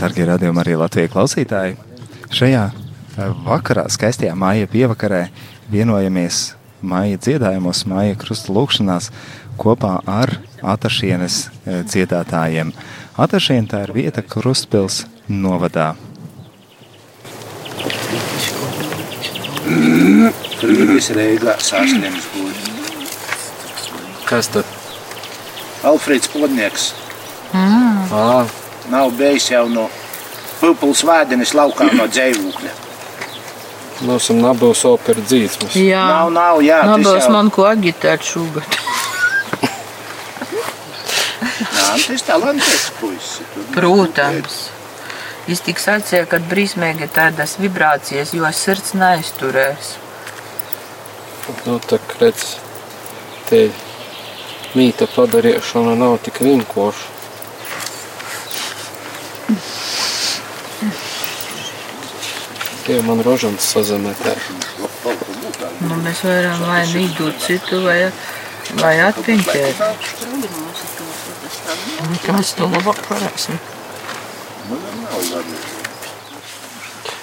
Darbie radījumi arī Latvijas klausītāji. Šajā vakarā, skaistajā māja pievakarē, vienojamies māja dziedājumos, māja krusta lūkšanās kopā ar Atašienes e, dziedātājiem. Atašiena tā ir vieta Krustpils novadā. Krīvis Reigā saslims būs. Kas tad? Alfreds Podnieks. Mm. Ah. Nav bijis jau no Pupuls vēdenes laukā no dzēvūkļa. Nav esam nabils opera dzīsmas. Jā. Nav, nav, jā. Nabils jau- man ko agitēt šogad. Jā, tas talantīgs puisis. tu- Protams. Viņš tik sacīja, ka brīsmīgi tādas vibrācijas, jo sirds neizturēs. Nu, tā redz, te mīta padarīšana nav tik vienkārša. Tie man rožants sazemētē. Nu, mēs varam vai nu izdot citu, vai, vai atpiņķēt. Mēs to labāk varēsim.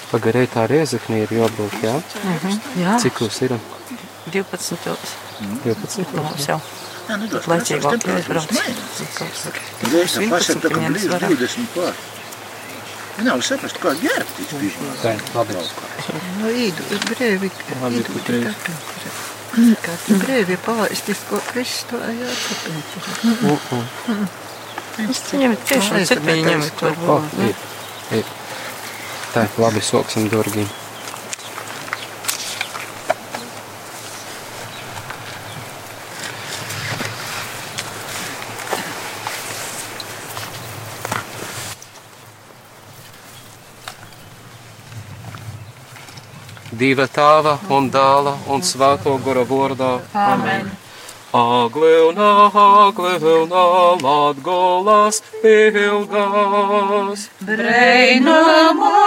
Pagarēji tā riezeknī ir jābūt, jā? Mhm, jā. Cik jūs ir? 12. 12. Mums jau. Laicīgāk jāizbrauc. Reisa pasaka, ka viens blīz varam. 20 pār. Nav saprast, kā ģērbt viņš bija. Tā, labi. No īdu, brēvi, Labi, īdu, teici. kā tu brēvi palaistis, ko Kristu jāsapiņķi. Uh, uh. Es ņemu tiešām cepiņu ņemu to. O, ir, ir. Tā, labi, soksim durgī. Dieva tāva un dāla un svēto gora vārdā. Amen. Aglevna, aglevna, latgolas ilgas. Brainumu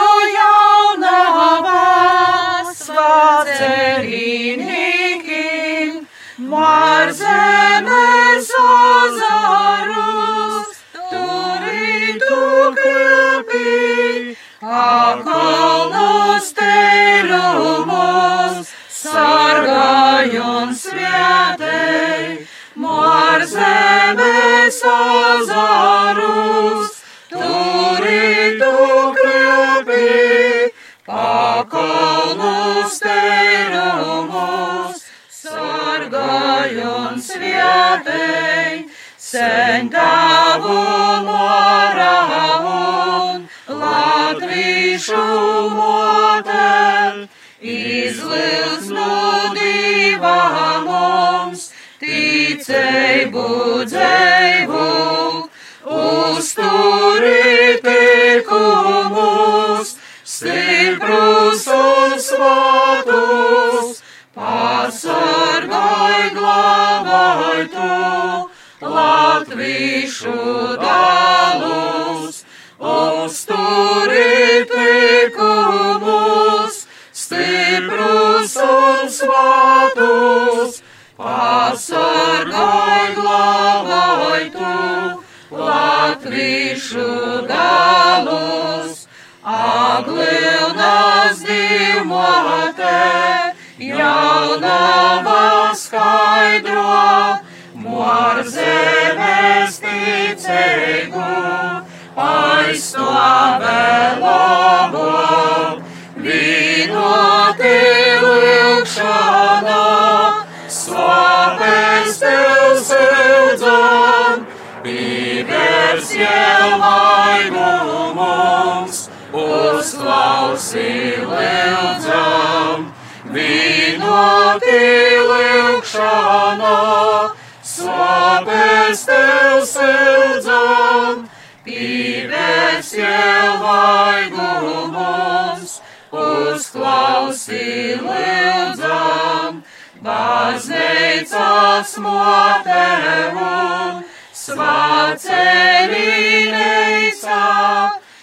pīvērs jau vaigu mums, uzklausī lūdzam, baznīcas motevu, svacerīneica,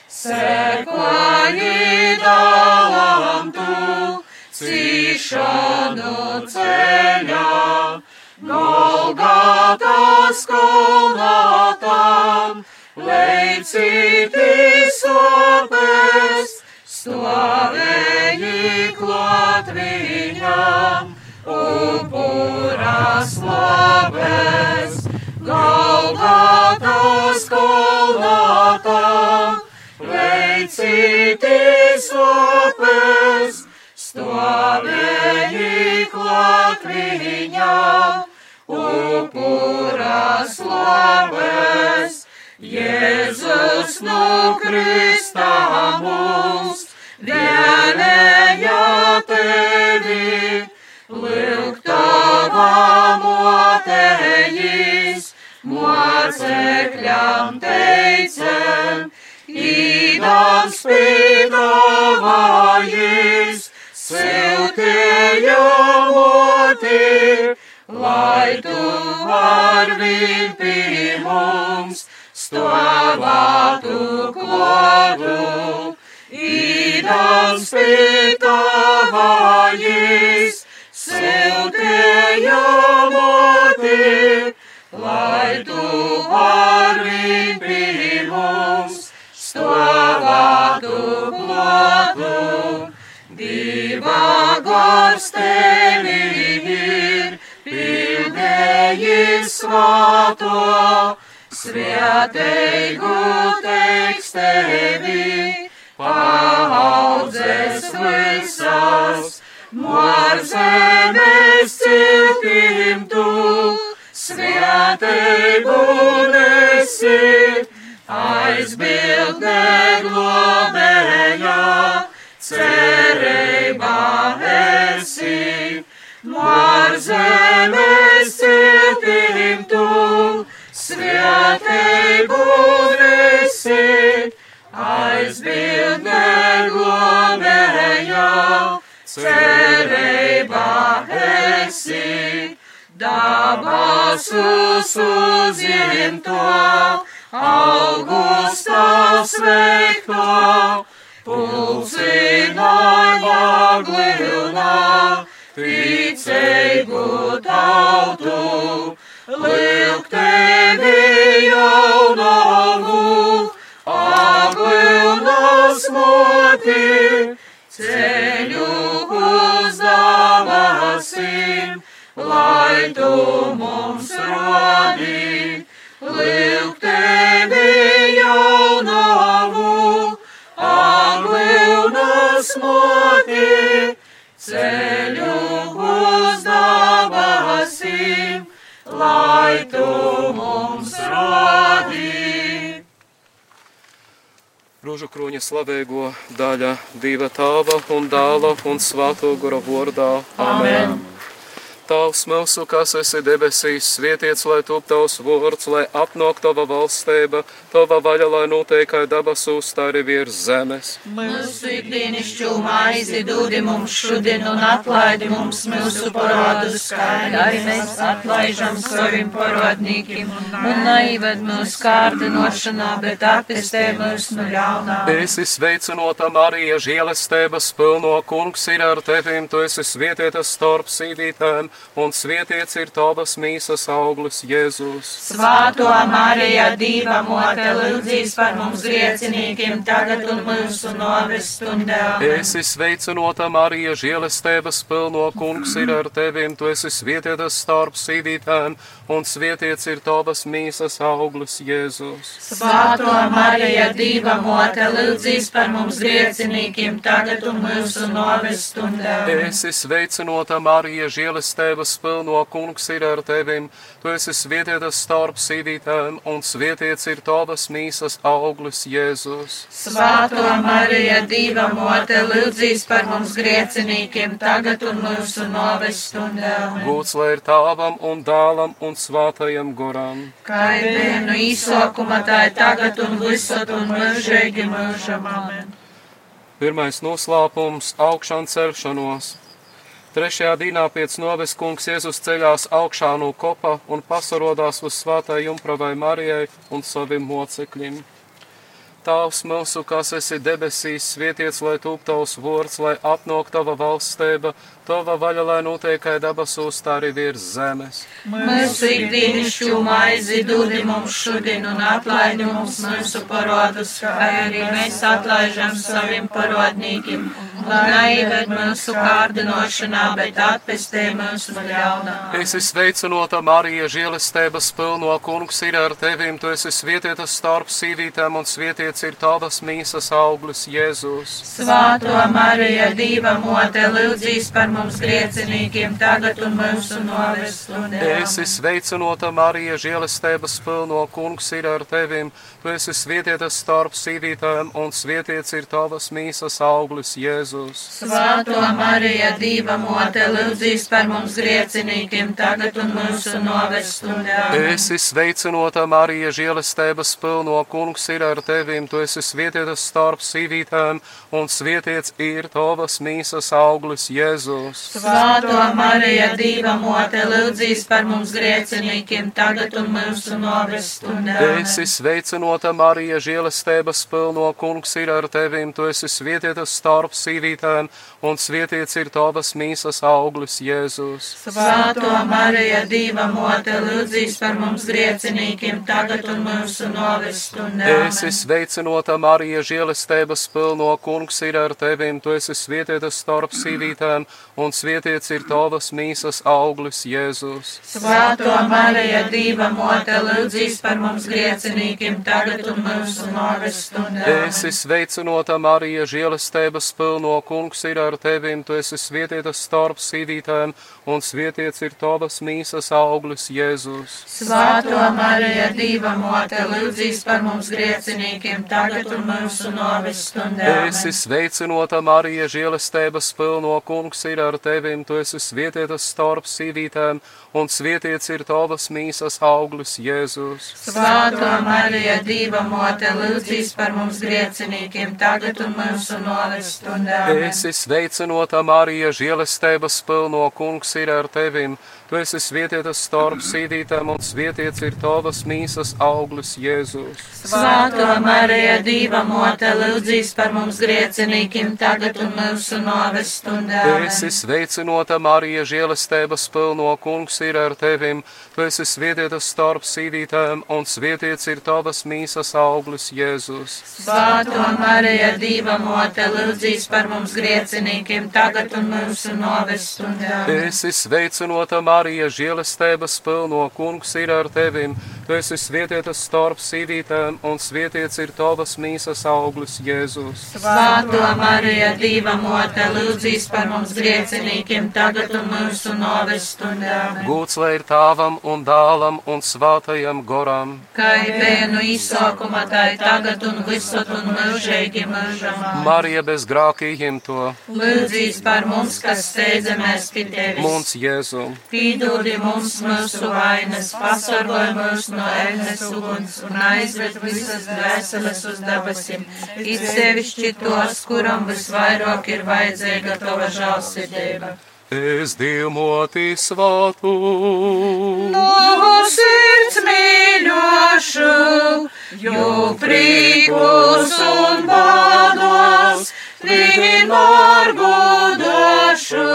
sekoji dalam tu, cīšanu ceļā, Golgatas Leipzītis upes, slavēji klāt viņam, upurā slavēs, galvātās kolātā, leicītis upes, stāvēji klāt viņam, upurā slavēs. Jēzus no Kristā mums vienēja tevi, lūk tavā motejis, mocekļam teicam, īdams pīdavājis, siltējamoti, lai tu arvien pie mums stāvātu klodu. Īdams pīdavājis, siltējamoti, lai tu arvien pie mums stāvātu klodu. Dieva gars tevi ir, pildējis svāto, svēteigu teiks tevi, paudzes visas, morzemes ciltim tu, svēteigu nesi, aizbildnē globējā, svēteigu nesi, aizbildnē globējā, cerībā esi, dabasus uzimto, augustā sveikto, pulcināja glilnā, ticeigu tautu, lūk tevi jaunavu, aglilnas moti, ceļu uzdavasim, lai tu mums rodi, lūk tevi jaunavu, aglilnas moti, ceļu lai tu mums rodi. Rūžu krūņa slavēgo daļa diva tāva un dāla un svāto gora vordā. Amen. Tavs mūsu, kas esi debesīs, svietiets, lai top tavs vārds, lai apnāk tava valstība, tava vaļa, lai notiek kā dabasūs, tā arī virs zemes. Mūsu ikdienišķo maizi dūdi mums šodien un atlaidi mums mūsu parādus, kā arī mēs atlaižam saviem parādnīkiem, un naivad mūsu kārdinošanā, bet attestē mūs no ļaunā. Esi sveicinota Marija, žēlestības pilno kungs ir ar tevim, tu esi svietietas starp sīvītēm, un svietiets ir tavas mīsas auglis Jēzus. Svāto Marija, Dīva mote, lūdzīs par mums griecinīkiem tagad un mūsu novis stundā. Esi sveicinota Marija, žēlestības pilno kungs ir ar tevim, tu esi svietietas starp sīvītēm, un svietiets ir tavas mīsas auglis Jēzus. Svāto Marija, Dīva mote, lūdzīs par mums griecinīkiem tagad un mūsu novis stundā. Esi sveicinota Marija, žēlestības pilno kungs ir ar tevim, tu esi svietietas starp sīvītēm, un svietiets ir tavas mīsas auglis Jēzus. Svāto Marija, Dīva mote, lūdzīs par mums griecinīkiem tagad un mūsu novis stundā. Gūts lai ir tāvam un dālam un svātajam goram. Kā ir vienu īsākuma, tā ir tagad un visot un mūžīgi mūžam. Amen. Pirmais noslēpums - augšām celšanos. Trešajā dienā pēc noves kungs Jēzus ceļās augšā no kopa un pasarodās uz svētai jumpravai Marijai un saviem mocekļiem. Tāvs mūsu, kas esi debesīs, svietiets, lai tūp tavs vārds, lai apnāk tava valstība, tava vaļa, lai notiek kā dabasūs, tā arī virs zemes. Mūsu ikdienišķo maizi dūdi mums šodien un atlaidi mums mūsu parodus, kā arī mēs atlaižam saviem parodnīkiem, lai neieved mūsu kārdinošanā, bet atpestē mūsu no ļaunā. Es esmu sveicinota Marija, žēlestības pilno kungs ir ar tevim, tu esi svietietas starp sīvītēm un svietiets ir tavas mīsas auglis Jēzus. Svāto Marija, Dieva mote, lūdzīs par mums griecinīkiem tagad un mūsu novestundē. Es esmu sveicinota Marija, žēlestības pilno kungs ir ar tevim, tu esi svietietas starp sīvītēm un svietiets ir tavas mīsas auglis Jēzus. Svāto Marija, Dieva mote, lūdzīs par mums griecinīkiem tagad un mūsu novestundē. Es esmu sveicinota Marija, žēlestības pilno kungs ir ar tevim, tu esi svietietas starp sīvītēm un svietiets ir tavas mīsas auglis Jēzus. Svāto Marija, Dieva mote, lūdzīs par mums griecinīkiem tagad un mūsu novestundē. Es esmu sveicinota Marija, žēlestības pilno kungs ir ar tevim, tu esi svietietas starp sīvītēm un svietiets ir tavas mīsas auglis Jēzus. Svāto Marija, Dieva mote, lūdzīs par mums griecinīkiem tagad un mūsu novestundē. Sveicinota Marija, žēlestības pilno kungs ir ar tevim, tu esi svietietas starp sīvītēm un svietiets ir tavas mīsas auglis Jēzus. Svāto Marija, Dieva mote, lūdzīs par mums griecinīkiem tagad un mūsu novestundē. Es esmu sveicinota Marija, žēlestības pilno kungs ir ar tevim, tu esi svietietas starp sīvītēm un svietiets ir tavas mīsas auglis Jēzus. Svāto Marija, Dieva mote, lūdzīs par mums griecinīkiem tagad un mūsu novestundē. Es esmu sveicinota Marija, žēlestības pilno kungs ir ar tevim, tu esi svietietas starp sīvītēm un svietiets ir tavas mīsas auglis Jēzus. Svāto Marija, Dieva mote, lūdzīs par mums griecinīkiem tagad un mūsu novestundē. Es esmu sveicinota Marija, žēlestības pilno kungs ir ar tevim, tu esi svietietas starp sīvītēm un svietiets ir tavas mīsas auglis Jēzus. Svāto Marija, Dieva mote, lūdzīs par mums griecinīkiem tagad un mūsu novestundē. Es esmu sveicinota Marija, žēlestības pilno kungs ir ar tevim, tu esi svietietas starp sīvītēm un svietiets ir tavas mīsas auglis Jēzus. Svāto Marija, Dieva mote, lūdzīs par mums griecinīkiem tagad un mūsu novestundē. Es esmu sveicinota Marija, žēlestības pilno kungs ir ar tevim, tu esi svietietas starp sīvītēm un svietiets ir tavas mīsas auglis Jēzus. Svāto Marija, Dieva mote, lūdzīs par mums griecinīkiem tagad un mūsu novestundē. Gūts lai ir tāvam un dālam un svātajam goram. Kā vienu izsākuma tā ir tagad un visot un mūžīgi mūžam. Marija bez grākījiem to, Lūdzīs par mums, kas steidzamies pie tevis. mums Jēzu. Pīdodi mums mūsu vainas, pasargāj mūs no ēnes uguns un aizved visas dvēseles uz dabasim. It sevišķi tos, kuram visvairāk ir vajadzīga tava žālsirdība. Es dievmoti svātu. No sirds mīļošu, jo prīkus un bādos, vienmēr godošu,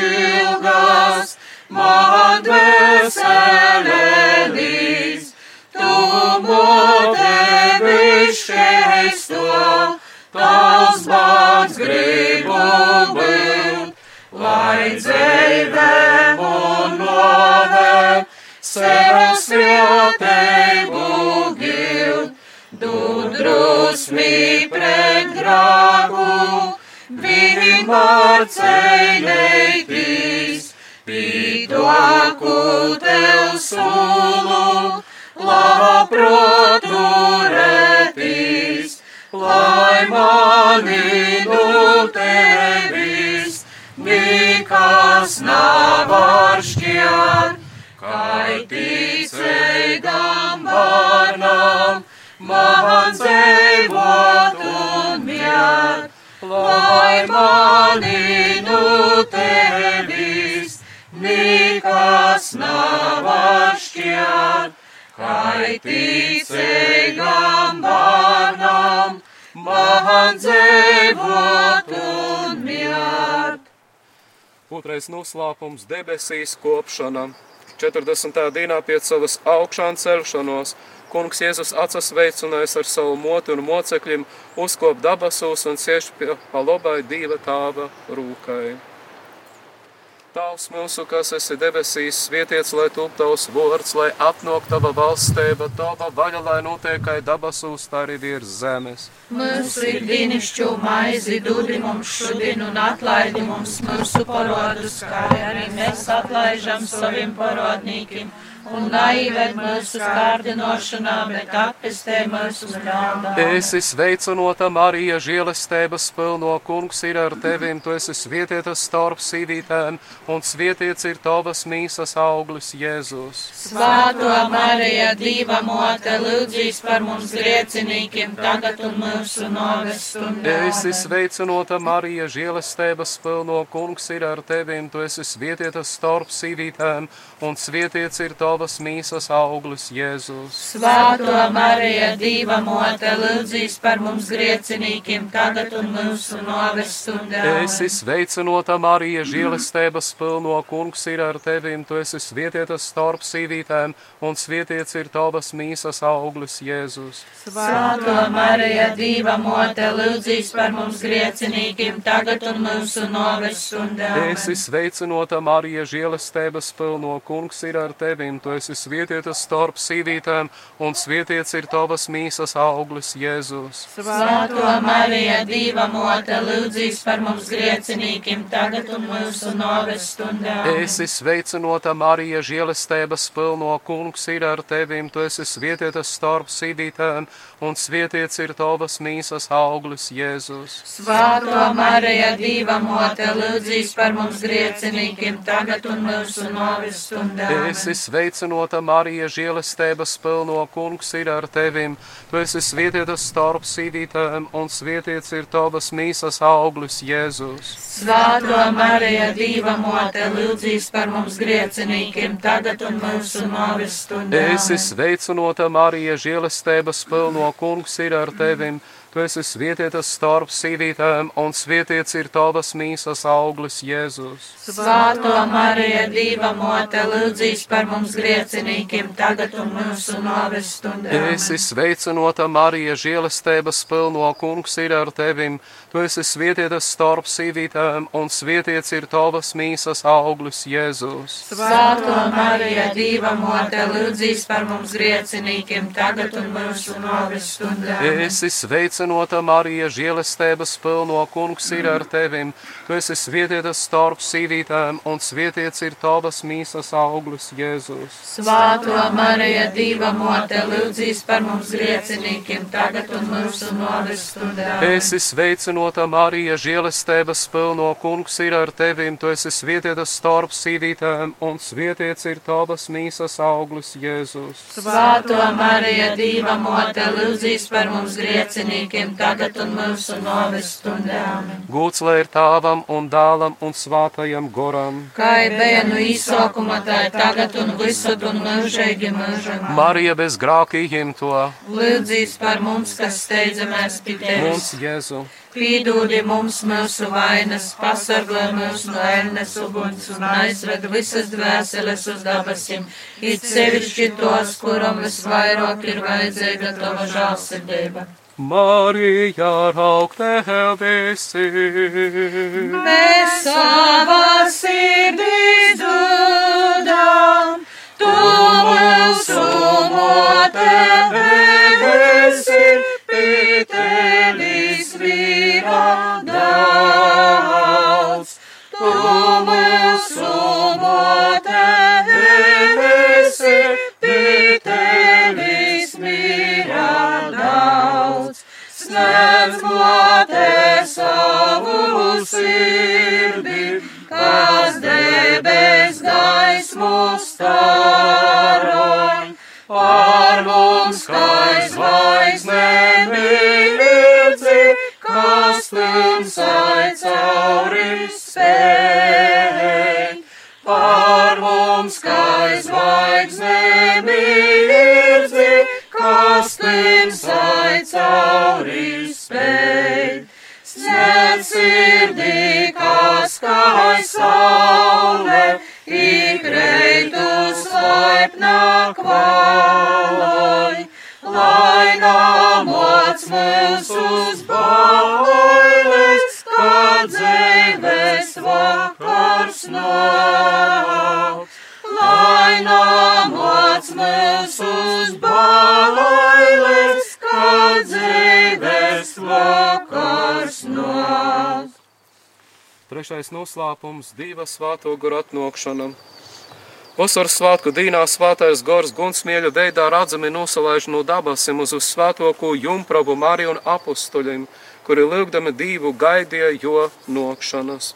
ilgas, man veselēlīs, tu mote višķeisto, tavs bāds gribu būt, lai dzīve un nove, sev svētību gild, tu drusmi pret grāku, vienmēr ceļētīs, pītoku tev sulu, labprāt turētīs, lai mani no tevis nekas nav šķiet, kai ticīgam bērnam man dzīvot un miet, lai mani nu tevis, nekas nav ašķiet, kaitīcīgam barnam, man dzīvot un mirt. Otrais noslēpums debesīs kopšana. 40. dienā pēc savas augšām celšanos kungs Jēzus atsas veicinājis ar savu motu un mocekļiem, uzkop dabasos un siež pie palobai dieva tāva rūkai. Tavs mūsu, kas esi debesīs, svietiets, lai top tavs vārds, lai apnāk tava valstība, tava vaļa, lai notiekai dabasūs, tā arī virs zemes. Mūsu ikdienišķo maizi dodi mums šodien un atlaidi mums mūsu parodus, kā arī mēs atlaižam saviem parodnīkiem. Un naived mūsu kārdinošanā, bet atpestē mūsu ļaunā. Esi sveicinota Marija, žēlestības pilno kungs ir ar tevim, tu esi svietietas starp sīvītēm, un svietiets ir tavas mīsas auglis Jēzus. Svāto Marija, Dieva mote, lūdzīs par mums griecinīkiem, tagad un mūsu noves stundā. Esi sveicinota Marija, žēlestības pilno kungs ir ar tevim, tu esi svietietas starp sīvītēm, un svietiets ir tavas mīsas auglis Jēzus. Svāto Marija, Dieva mote, lūdzīs par mums griecinīkiem, tagad un mūsu noves stundā. Esi sveicinota Marija, žēlestības pilno kungs ir ar tevim, tu esi svietietas starp sīvītēm, un svietiets ir tavas mīsas auglis Jēzus. Svāto Marija, Dieva mote, lūdzīs par mums griecinīkiem, tagad un mūsu noves stundā. Esi sveicinota Marija, žēlestības pilno kungs ir ar tevim, tu esi svietietas starp sīvītēm, un svietiets ir tavas mīsas auglis Jēzus. Svāto Marija, Dieva mote, lūdzīs par mums griecinīkiem, tagad un mūsu noves stundā. Esi sveicinota Marija, žēlestības pilno kungs ir ar tevim, tu esi svietietas starp sīvītēm, un svietiets ir tavas mīsas auglis Jēzus. Svāto Marija, Dieva mote, lūdzīs par mums griecinīkiem, tagad un mūsu noves stundā. Esi sveicinota Marija, žēlestības pilno kungs ir ar tevim, tu esi svietietas starp sīvītēm, un svietiets ir tavas mīsas auglis Jēzus. Svāto Marija, Dieva mote, lūdzīs par mums griecinīkiem, tagad un mūsu noves stundā. Esi sveicinota Marija, žēlestības pilno kungs ir ar tevim, tu esi svietietas starp sīvītēm, un svietiets ir tavas mīsas auglis Jēzus. Svāto Marija, Dieva mote, lūdzīs par mums griecinīkiem, tagad un mūsu noves stundā. Esi sveicinota Marija, žēlestības pilno kungs ir ar tevim, tu esi svietietas starp sīvītēm, un svietiets ir tavas mīsas auglis Jēzus. Svāto Marija, Dieva mote, lūdzīs par mums griecinīkiem, tagad un mūsu noves stundā. Esi sveicinota Marija, žēlestības pilno kungs ir ar tevim, tu esi svietietas starp sīvītēm, un svietiets ir tavas mīsas auglis Jēzus. Svāto Marija, Dieva mote, lūdzīs par mums griecinīkiem, tagad un mūsu noves stundā. Esi sveicinota Marija, žēlestības pilno kungs ir ar tevim, tu esi svietietas starp sīvītēm, un svietiets ir tavas mīsas auglis Jēzus. Svāto Marija, Dieva mote, lūdzīs par mums griecinīkiem, tagad un mūsu noves stundā. Gūts lai ir tāvam un dālam un svātajam goram. Kā bija no īsākuma, tā ir tagad un visur un mūžīgi mūžam. Marija bez grākījiem to Lūdzīs par mums, kas steidzamies pie mums tevis. Jēzu. Pīdūdi mums mūsu vainas, pasargā mūs no ēnas uguns un aizved visas dvēseles uz dabasim, it sevišķi tos, kuram visvairāk ir vajadzīga tava žālsirdība. Marija raukte visi. Mēs savā sirdī dūdām, tu mūsu mote esi, pitenis vīra daudz. Tu Jēzus motē savu sirdi, kas debes gaismu staroj, pār mums kā zvaigzne mirci, kas tumsai cauri spēj. Pār mums kā zvaigzne mirci, kas tumsai cauri spēj kā saule, ikreitus laipnā kvaloj, lai namots mūsus bailes, kad dzīves vakars nāks. Lai namots mūsus bailes, vakars nāks. Trešais noslēpums - diva svāto garu atnākšana. Vasaras svētku dīnā svētais gors gunsmieļa veidā redzami nosalaiž no dabasim uz uz svētoko jumpravu Mariju un apustuļiem, kuri lūgdami divu gaidīja jo nokšanas.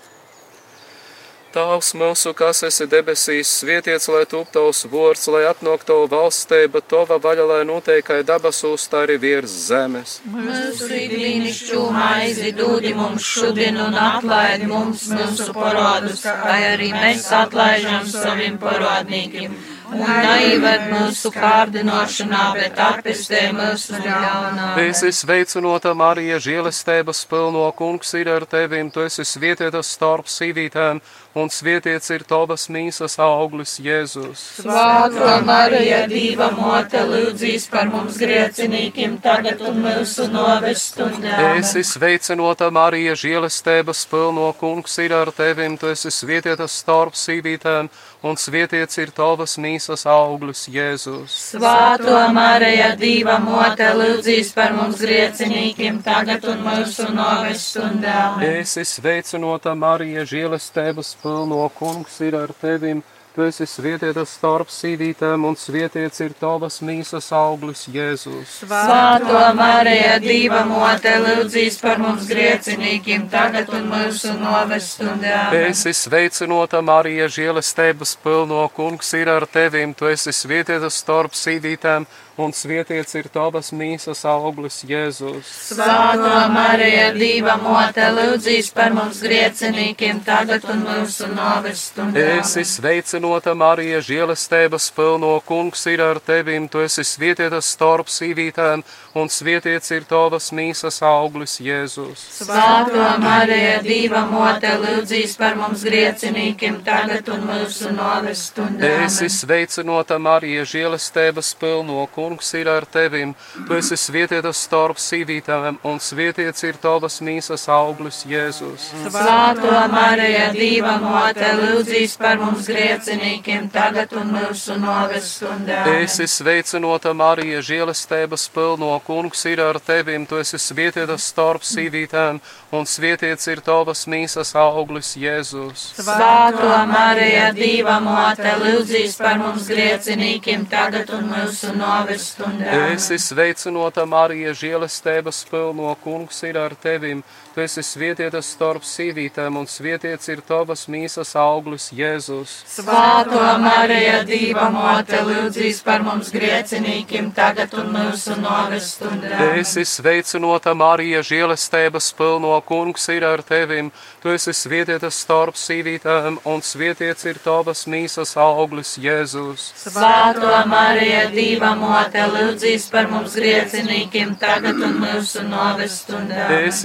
Tēvs mūsu, kas esi debesīs, svietiets, lai top tavs vārds, lai atnāk tavu valstība, tava vaļa, lai noteikai dabasūs, tā arī virs zemes. Mūsu ikdienišķo maizi dūdi mums šodien un atlaid mums mūsu parodus, kā arī mēs atlaižam saviem parodnīkiem. Un neivad mūsu kārdinošanā, bet atpestē mūsu ļaunā. Esmu sveicinota Marija, žēlestības pilno kungs ir ar tevim, tu esi svietietas starp sīvītēm, un svietiets ir tavas mīsas auglis Jēzus. Svētā Marija, Dieva mote, lūdzīs par mums griecinīkiem, tagad un mūsu novestundā. Es esmu sveicinota Marija, žēlestības pilno kungs ir ar tevim, tu esi svietietas starp sīvītēm, un svietiets ir tavas mīsas auglis Jēzus. Svētā Marija, Dieva mote, lūdzīs par mums griecinīkiem, tagad un mūsu novestundā. Es esmu sveicinota Marija, žēlestības pilno kungs ir ar tevim. Tu esi svietietas starp sīvītēm, un svietiets ir tavas mīsas auglis Jēzus. Svētā Marija, Dieva mote, lūdzīs par mums griecinīkiem, tagad un mūsu novestundā. Es esmu sveicinota Marija, žēlestības pilno kungs ir ar tevim. Tu esi svietietas starp sīvītēm, un svietiets ir tavas mīsas auglis Jēzus. Svētā Marija, Dieva mote, lūdzīs par mums griecinīkiem, tagad un mūsu novestundā. Es esmu sveicinota Marija, žēlestības pilno kungs ir ar tevim. Tu esi svietietas starp sīvītēm, un svietiets ir tavas mīsas auglis Jēzus. Svētā Marija, Dieva mote, lūdzīs par mums griecinīkiem, tagad un mūsu novestundā. Es esmu sveicinota Marija, žēlestības pilno kungs ir ar tevim. Tu esi svietietas starp sīvītēm, un svietiets ir tavas mīsas auglis Jēzus. Svētā Marija, Dieva mote, lūdzīs par mums griecinīkiem, tagad un mūsu novestundā. Es esmu sveicinota Marija, žēlestības pilno kungs ir ar tevim. Tu esi svietietas starp sīvītēm, un svietiets ir tavas mīsas auglis Jēzus. Svētā Marija, Dieva mote, lūdzīs par mums griecinīkiem, tagad un mūsu novestundā. Es esmu sveicinota Marija, žēlestības pilno kungs ir ar tevim. Tu esi svietietas starp sīvītēm, un svietiets ir tavas mīsas auglis Jēzus. Svētā Marija, Dieva mote, lūdzīs par mums griecinīkiem, tagad un mūsu novestundā. Es esmu sveicinota Marija, žēlestības pilno kungs ir ar tevim. Tu esi svietietas starp sīvītēm, un svietiets ir tavas mīsas auglis Jēzus. Svētā Marija, Dieva mote, lūdzīs par mums griecinīkiem, tagad un mūsu novestundā. Es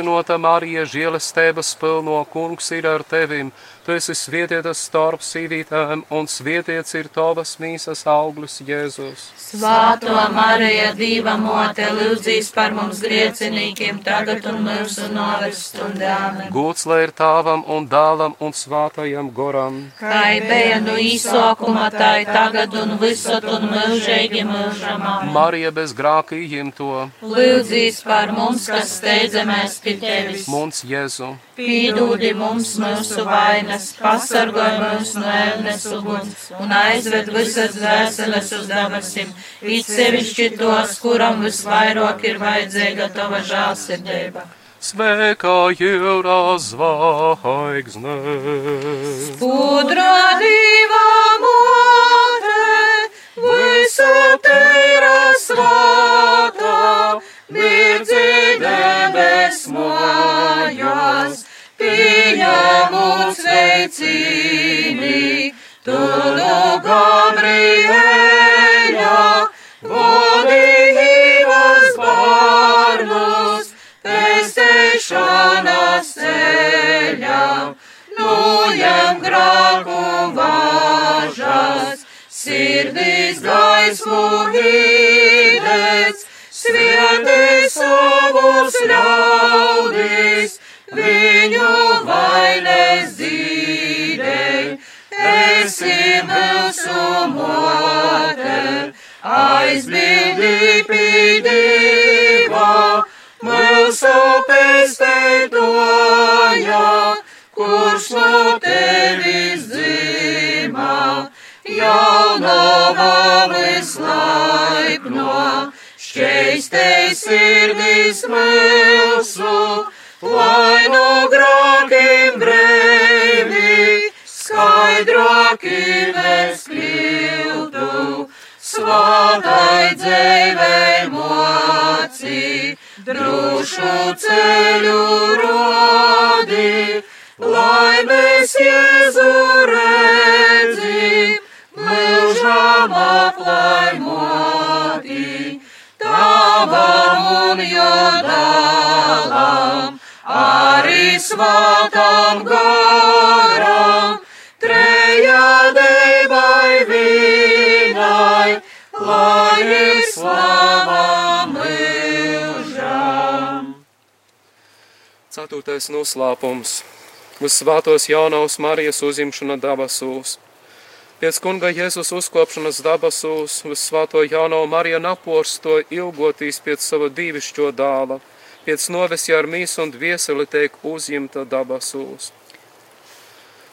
esmu sveicinota Marija, žēlestības pilno kungs ir ar tevim. Tu esi svietietas starp sīvītēm, un svietiets ir tavas mīsas auglis Jēzus. Svētā Marija, Dieva mote, lūdzīs par mums griecinīkiem, tagad un mūsu novestundā. Gods lai ir tāvam un dālam un svātajam goram. Kā bija no īsākuma, tā ir tagad un visur un mūžīgi mūžamā. Marija bez grāka ījimto, Lūdzīs par mums, kas steidzamies pie tevis. mums Jēzu. Pīdūdi mums mūsu vainas, pasargāj mūs no ēnes uguns un aizved visas dvēseles uz debesim, it sevišķi tos, kuram visvairāk ir vajadzīga tava žālsirdība. Svēkā jūrā zvaigzne. Pudra diva mote, visu teira svātā, mirdzi debes mājās, viņa mūs veicini, tu nu no Gabriela vadījos barnos, pesēšanas ceļā, nojam grāku važas, sirdīs gaismu hīdēts, svieti savus ļaudis viņu vainas zīdei, esi mūsu mote, aizbildī pīdībā, mūsu pestētoja, kurš no tevis dzīvā, jaunava vislaipno, šķeistei sirdis mūsu, lai no grākiem brēvi, skaidrāki mēs kļūtu, svātai dzēvei moci, drošu ceļu rodi, lai mēs Jēzu redzi, mūžām aplaimoti, tavam un jodālam, arī svātam garam, trejādei vai vīnai, lai ir slava mūžām. Ceturtais noslēpums - uz svētos jaunavas Marijas uzimšana dabasūs. Pēc kunga Jēzus uzkopšanas dabasūs uz svēto jaunavu Mariju napors to ilgotīs pēc sava dīvišķo dāla, pēc novesja ar mīsu un dvieseli teik uzimta dabasūs.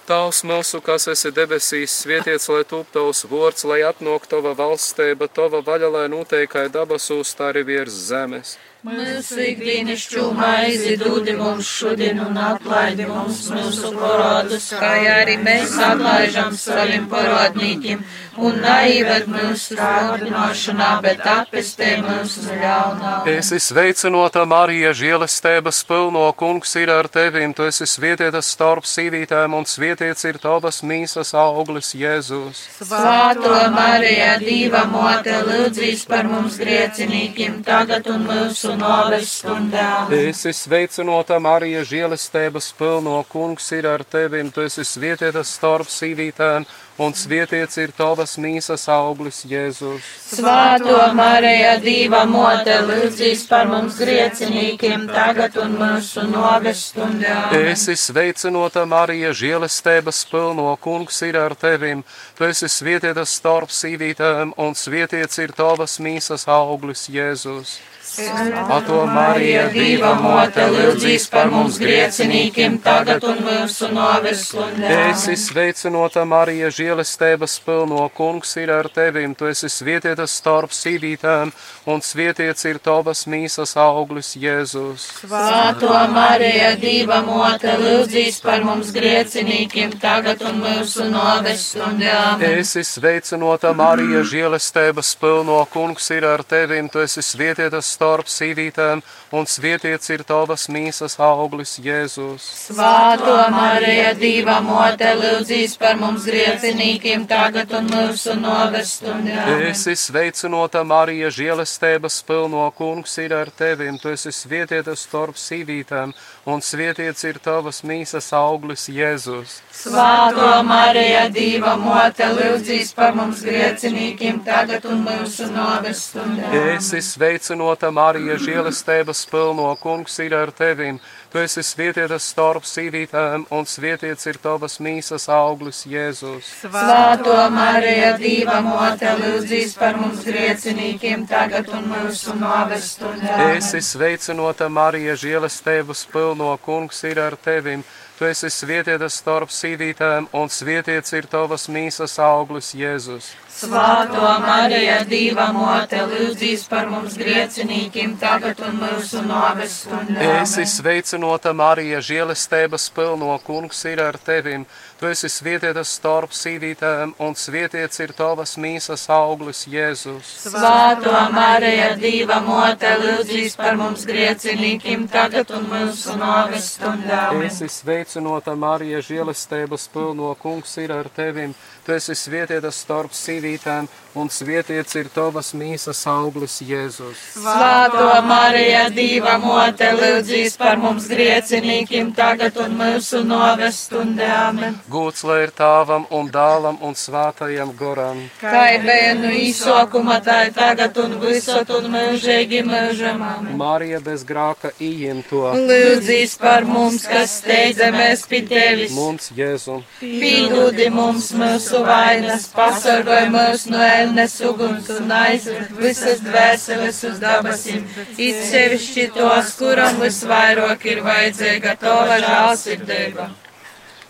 Tavs mūsu, kas esi debesīs, svietiets, lai tūp tavs vārds, lai atnāk tava valstība, tava vaļa, lai noteikai dabasūs, tā arī virs zemes. Mūsu ikdienišķo maizi dūdi mums šodien un atlaidi mums mūsu parodus, kā arī mēs atlaižam saviem parodnīkiem, un naivad mūsu kārdināšanā, bet atpestē mūsu ļaunā. Esi sveicinota Marija, žēlestības pilno kungs ir ar tevim, tu esi svietietas starp sīvītēm, un svietiets ir tavas mīsas auglis Jēzus. Svāto Marija, Dīva mote, lūdzīs par mums griecinīkiem, tagad un mūsu noves stundā. Esi sveicinota Marija, žēlestības pilno kungs ir ar tevim, tu esi svietietas starp sīvītēm, un svietiets ir tavas mīsas auglis Jēzus. Svāto Marija, Dīva mote, lūdzīs par mums griecinīkiem, tagad un mūsu noves stundā. Esi sveicinota Marija, žēlestības pilno kungs ir ar tevim, tu esi svietietas starp sīvītēm, un svietiets ir tavas mīsas auglis Jēzus. Ato Marija, Dīva mote, lūdzīs par mums griecinīkiem, tagad un mūsu noves stundā. Esi sveicinota Marija, žēlestības pilno kungs ir ar tevim, tu esi svietietas starp sīvītēm, un svietiets ir tavas mīsas auglis Jēzus. Svāto Marija, Dīva mote, lūdzīs par mums griecinīkiem, tagad un mūsu noves stundā. Esi sveicinota Marija, žēlestības pilno kungs ir ar tevim, tu esi svietietas starp sīvītēm, un svietiets ir tavas mīsas auglis Jēzus. Svāto Marija, Dīva mote, lūdzīs par mums griecinīkiem, tagad un mūsu noves stundā. Esi sveicinota Marija, žēlestības pilno kungs ir ar tevim, tu esi svietietas starp sīvītēm, un svietiets ir tavas mīsas auglis Jēzus. Svāto Marija, Dīva mote, lūdzīs par mums griecinīkiem, tagad un mūsu noves stundā. Esi sveicinota Marija, žēlestības pilno kungs ir ar tevim, tu esi svietietas starp sīvītēm, un svietiets ir tavas mīsas auglis Jēzus. Svāto Marija, Dīva mote, lūdzīs par mums griecinīkiem, tagad un mūsu noves stundā. Esi sveicinota Marija, žēlestības pilno kungs ir ar tevim, tu esi svietietas starp sīvītēm, un svietiets ir tavas mīsas auglis Jēzus. Svāto Marija, Dīva mote, lūdzīs par mums griecinīkiem, tagad un mūsu noves stundā. Esi sveicinota Marija, žēlestības pilno kungs ir ar tevim, tu esi svietietas starp sīvītēm, un svietiets ir tavas mīsas auglis Jēzus. Svāto Marija, Dīva mote, lūdzīs par mums griecinīkiem, tagad un mūsu noves stundā. Esi sveicinota Marija, žēlestības pilno kungs ir ar tevim, tu esi svietietas starp sīvītēm, un svietiets ir tavas mīsas auglis Jēzus. Svāto Marija, Dieva mote, lūdzīs par mums griecinīkim tagad un mūsu novestundēm. Gūts lai ir tāvam un dālam un svātajam goram. Kā bija no īsokuma, tā ir tagad un visot un mūžīgi mūžam. Marija bez grāka ījimto, Lūdzīs par mums, kas steidzamies pie tevis. mums Jēzu. Pīdūdi mums mūsu vainas, pasargāj mūs no ēnes uguns un aizved visas dvēseles uz dabasim. It sevišķi tos, kuram visvairāk ir vajadzīga tava žālsirdība.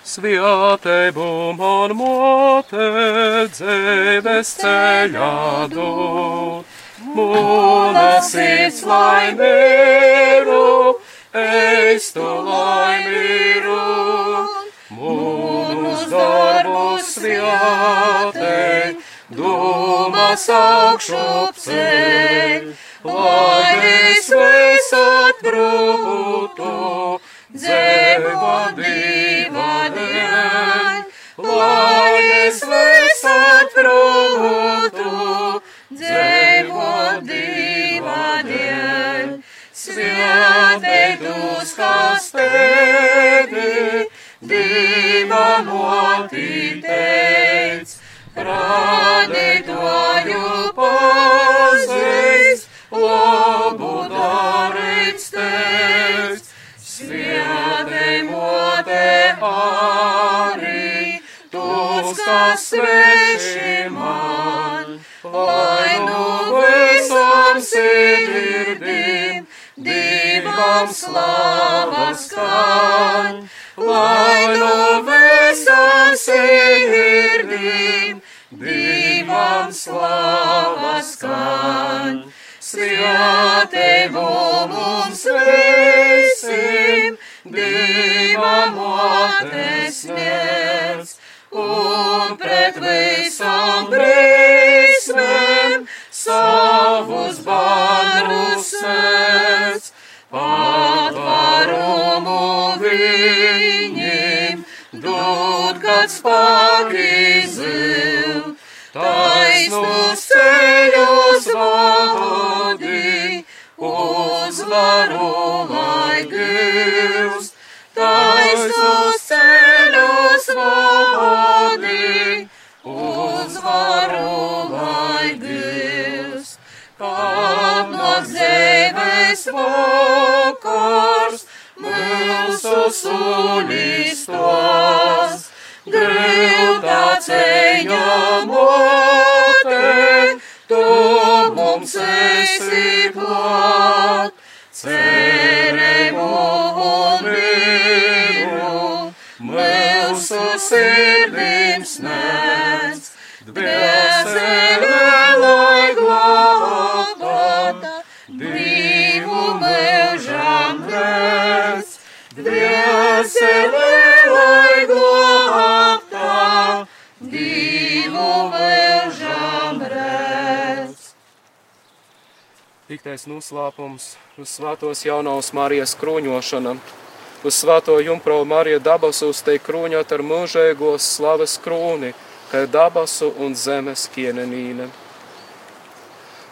Svētību man mote dzīves ceļā dod, mūna sirds laimīru, es tu laimīru, mūnus darbus svētī, dūmas augšu ceļ, lai es visat brūtu, dzēvo diva dēļ, lai es visat brūtu, dzēvo diva dēļ. Svētītus, kas tevi, diva moti teic, radītoju pazīs, labu darīt steidz. Arī, tos, kas sveši man, lai nu visam sirdim, divam slavas skan, lai nu visam sirdim, divam slavas skan. Svētību mums visiem, Dieva motes sniedz, un pret visām brīsmēm savus bērnus sēdz, patvarumu viņiem, dod, kad spēki zil, taisnus ceļus vadī, uzvaru lai vakars mūsu sulistos, grūtā ceļā mote, tu mums esi klāt, cerēmu un mīlu, mūsu sirdīm sniedz, glābta, divu mūžam redz. Tiktais noslēpums uz svētos jaunās Marijas krūņošana. Uz svēto jumprau Marija dabasus te krūņot ar mūžēgos slavas krūni, kā dabasu un zemes kienenīne.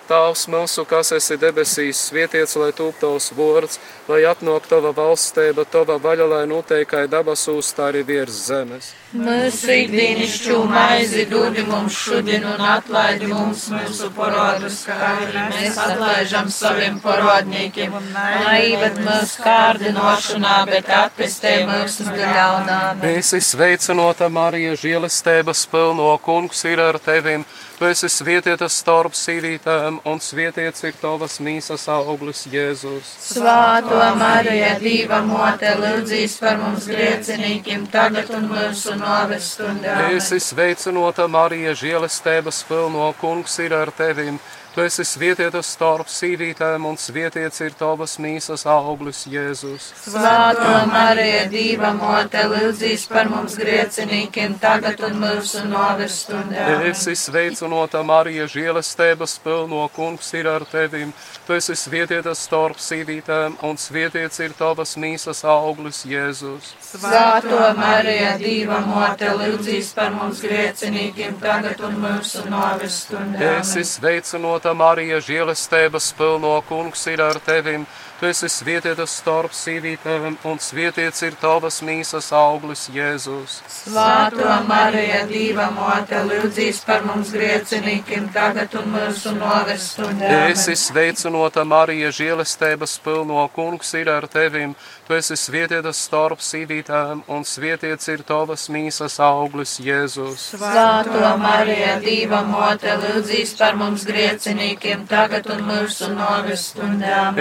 Tēvs mūsu, kas esi debesīs, svietiets, lai tūp tavs vārds, lai atnāk tava valstība, tava vaļa, lai noteikai dabasūs, tā arī virs zemes. Mūsu ikdienišķo maizi dod mums šodien un atlaidi mums mūsu parodus, kā arī mēs atlaižam saviem parodniekiem. Laivēt mūsu kārdinošanā, bet atpestē mūsu no ļaunām. Esi sveicinota Marija, žēlestības pilno kungs ir ar tevim. Tu esi svietietas starp sīvītēm, un svietiets ir tavas mīsas auglis Jēzus. Svāto Marija, Dieva mote, lūdzīs par mums griecinīkiem tagad un mūsu novestundām. Esi sveicinota Marija, žēlestības pilno kungs ir ar tevim. Tu esi svietieta starp sīvītēm, un svietiets ir tavas mīsas auglis, Jēzus. Svētā Marija, Dieva mote, lūdzīs par mums griecinīkiem, tagad un mūsu novestundē. Esi sveicinota Marija, žēlastības pilno kungs ir ar tevim. Tu esi svietieta starp sīvītēm, un svietiets ir tavas mīsas auglis, Jēzus. Svētā Marija, Dieva mote, lūdzīs par mums griecinīkiem, tagad un mūsu novestundē. Esi sveicinota Marija, žēlastības pilno kungs ir ar tevim. Tu esi svietieta starp sīvītēm, un svietiets ir tavas mīsas auglis, Jēzus. Svētā Marija, Dieva mote, lūdzīs par mums griecinīkiem, tagad un mūsu novestundē. Esi sveicinota Marija, žēlastības pilno kungs ir ar tevim. Tu esi svietieta starp sīvītēm, un svietiets ir tavas mīsas auglis, Jēzus. Svētā Marija, Dieva mote, lūdzīs par mums griecinīkiem, tagad un mūsu novestundē.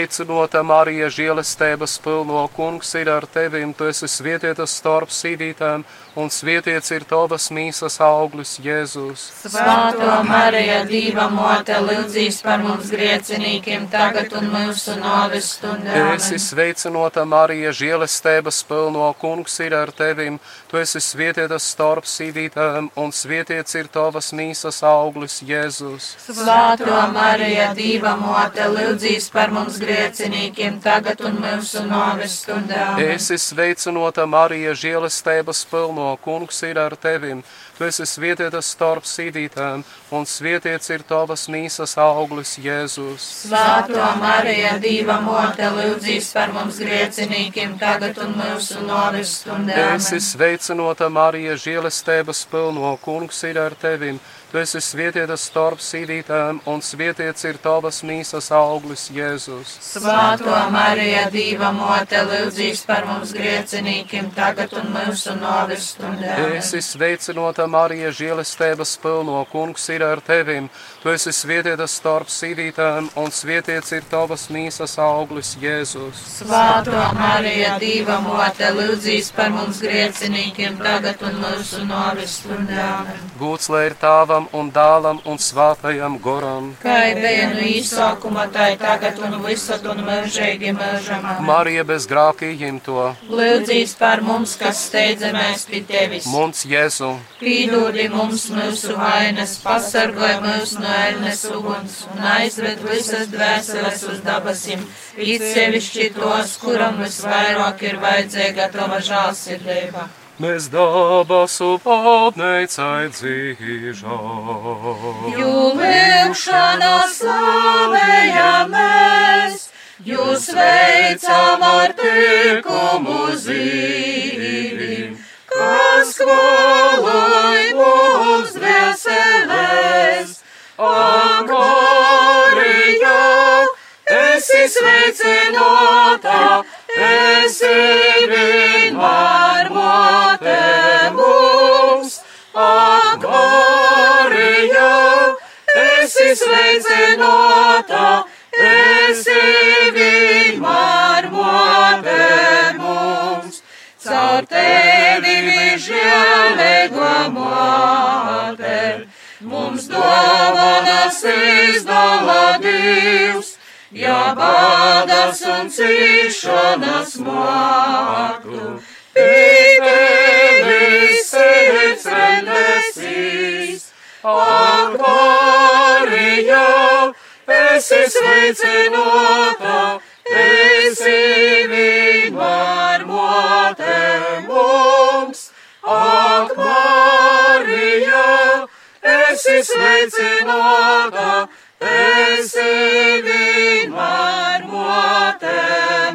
Esi sveicinota Marija, žēlastības pilno kungs ir ar tevim. Tu esi svietieta starp sīvītēm, un svietiets ir tavas mīsas auglis, Jēzus. Svētā Marija, Dieva mote, lūdzīs par mums griecinīkiem, tagad un mūsu novestundē. Esi sveicinota Marija, žēlastības pilno kungs ir ar tevim. Tu esi svietieta starp sīvītēm, un svietiets ir tavas mīsas auglis, Jēzus. Svētā Marija, Dieva mote, lūdzīs par mums griecinīkiem, tagad un mūsu novestundē. Esi sveicinota Marija, žēlastības pilno kungs ir ar tevim. Tu esi svietieta starp sīvītēm, un svietiets ir tavas mīsas auglis, Jēzus. Svētā Marija, Dieva mote, lūdzīs par mums griecinīkiem, tagad un mūsu novestundē. Esi sveicinota Marija, žēlastības pilno kungs ir ar tevim. Tu esi svietieta starp sīvītēm, un svietiets ir tavas mīsas auglis, Jēzus. Svētā Marija, Dieva mote, lūdzīs par mums griecinīkiem, tagad un mūsu novestundē. Esi sveicinota Marija, žēlastības pilno kungs ir ar tevim. Tu esi svietieta starp sīvītēm, un svietiets ir tavas mīsas auglis, Jēzus. Svētā Marija, Dieva mote, lūdzīs par mums griecinīkiem, tagad un mūsu novestundē. Gūts lai ir tāvam un dālam un svātajam goram. Kā bija no īsākuma, tā ir tagad un visad un mūžīgi mūžam. Marija bez grākījiem to, Lūdzīs par mums, kas steidzamies pie tevis. mums Jēzu. Pīdūdi mums mūsu vainas, pasargāj mūs no ēnes uguns un aizved visas dvēseles uz dabasim, it sevišķi tos, kuram visvairāk ir vajadzīga tava žālsirdība. Mēs dabasu paldneicai dzīžām. Jū lūkšanā slavējamies, jūs veicam ar tikumu zīvim, kas klāj mums dvēselēs. Amorija, esi sveicinota, esi vienmēr mote mums. Amorija, esi sveicinota, esi vienmēr mote mums. Caur tevi žēlīgo mote, mums dāvanas izdala Dievs, ja bādas un cīšanas mātu. Pītevis sirds rendesīs, ak, Marija, esi sveicinota, esi vienmēr mote mums, ak, Marija, esi sveicināta, esi vienmēr mote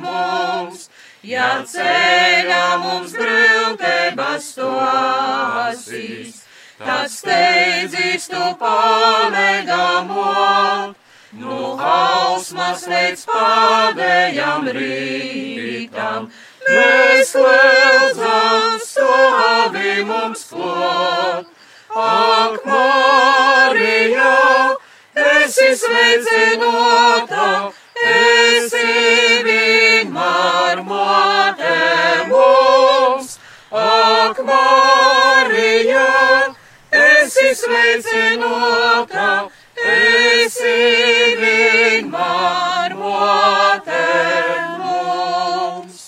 mums. Ja ceļā mums grūtības stosīs, tad steidzīs tu palīgamo, nu hausmas līdz pēdējam rītam. Mēs lūdzam stāvi mums klāt, ak, Marija, esi sveicinota, esi vienmēr mote mums, ak, Marija, esi sveicinota, esi vienmēr mote mums.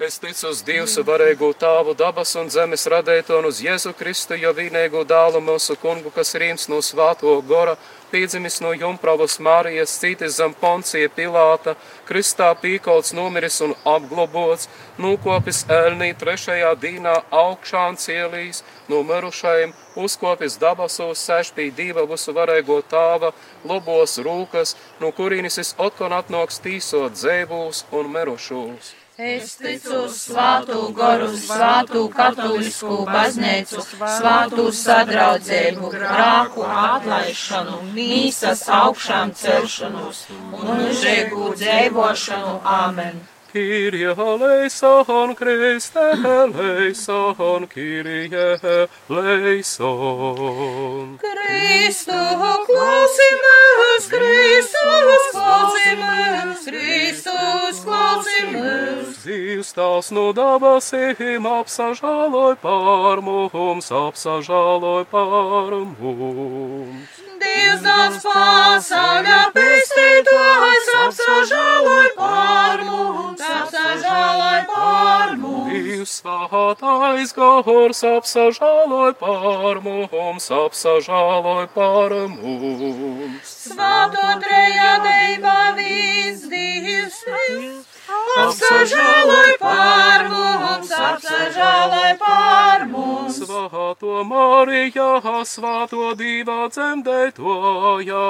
Es ticu uz Dievu varēgu tāvu dabas un zemes radēto un uz Jēzu Kristu, jo vienīgo dālu mūsu kungu, kas rīms no svāto gora, piedzimis no Jumpravas Mārijas, cītis zem Poncija Pilāta, Kristā pīkolts nomiris un apglobots, nūkopis ēlnī trešajā dīnā augšām cielīs, no mirušajiem, uzkopis dabasos, sēž pie dieva visu varēgo tāva, lobos rūkas, no kurīnis es otkon atnoks tīsot dzēvūs un mirušūs. Es ticu svātu goru, svātu katolisku baznīcu, svātu sadraudzību, grāku atlaišanu, mīsas augšām celšanos un mūžīgu dzīvošanu. Āmen! Kyrie eleison, Christe eleison, Kyrie eleison. Kristu klausimies, Kristus klausimies, Kristus klausimies. Zīvs tās no dabasīm apsažāloj pār mums, apsažāloj pār mums. Dievs nāc pasaulē pestītājs, apsažāloj pār mums, apsažāloj pār mums. Dievs svētais gors apsažāloj pār mums, apsažāloj pār mums. Svāto trejādībā viens Dievs, apsažāloj pār mums, apsažāloj pār mums. Svāto Marijā, svāto divā dzemdētojā,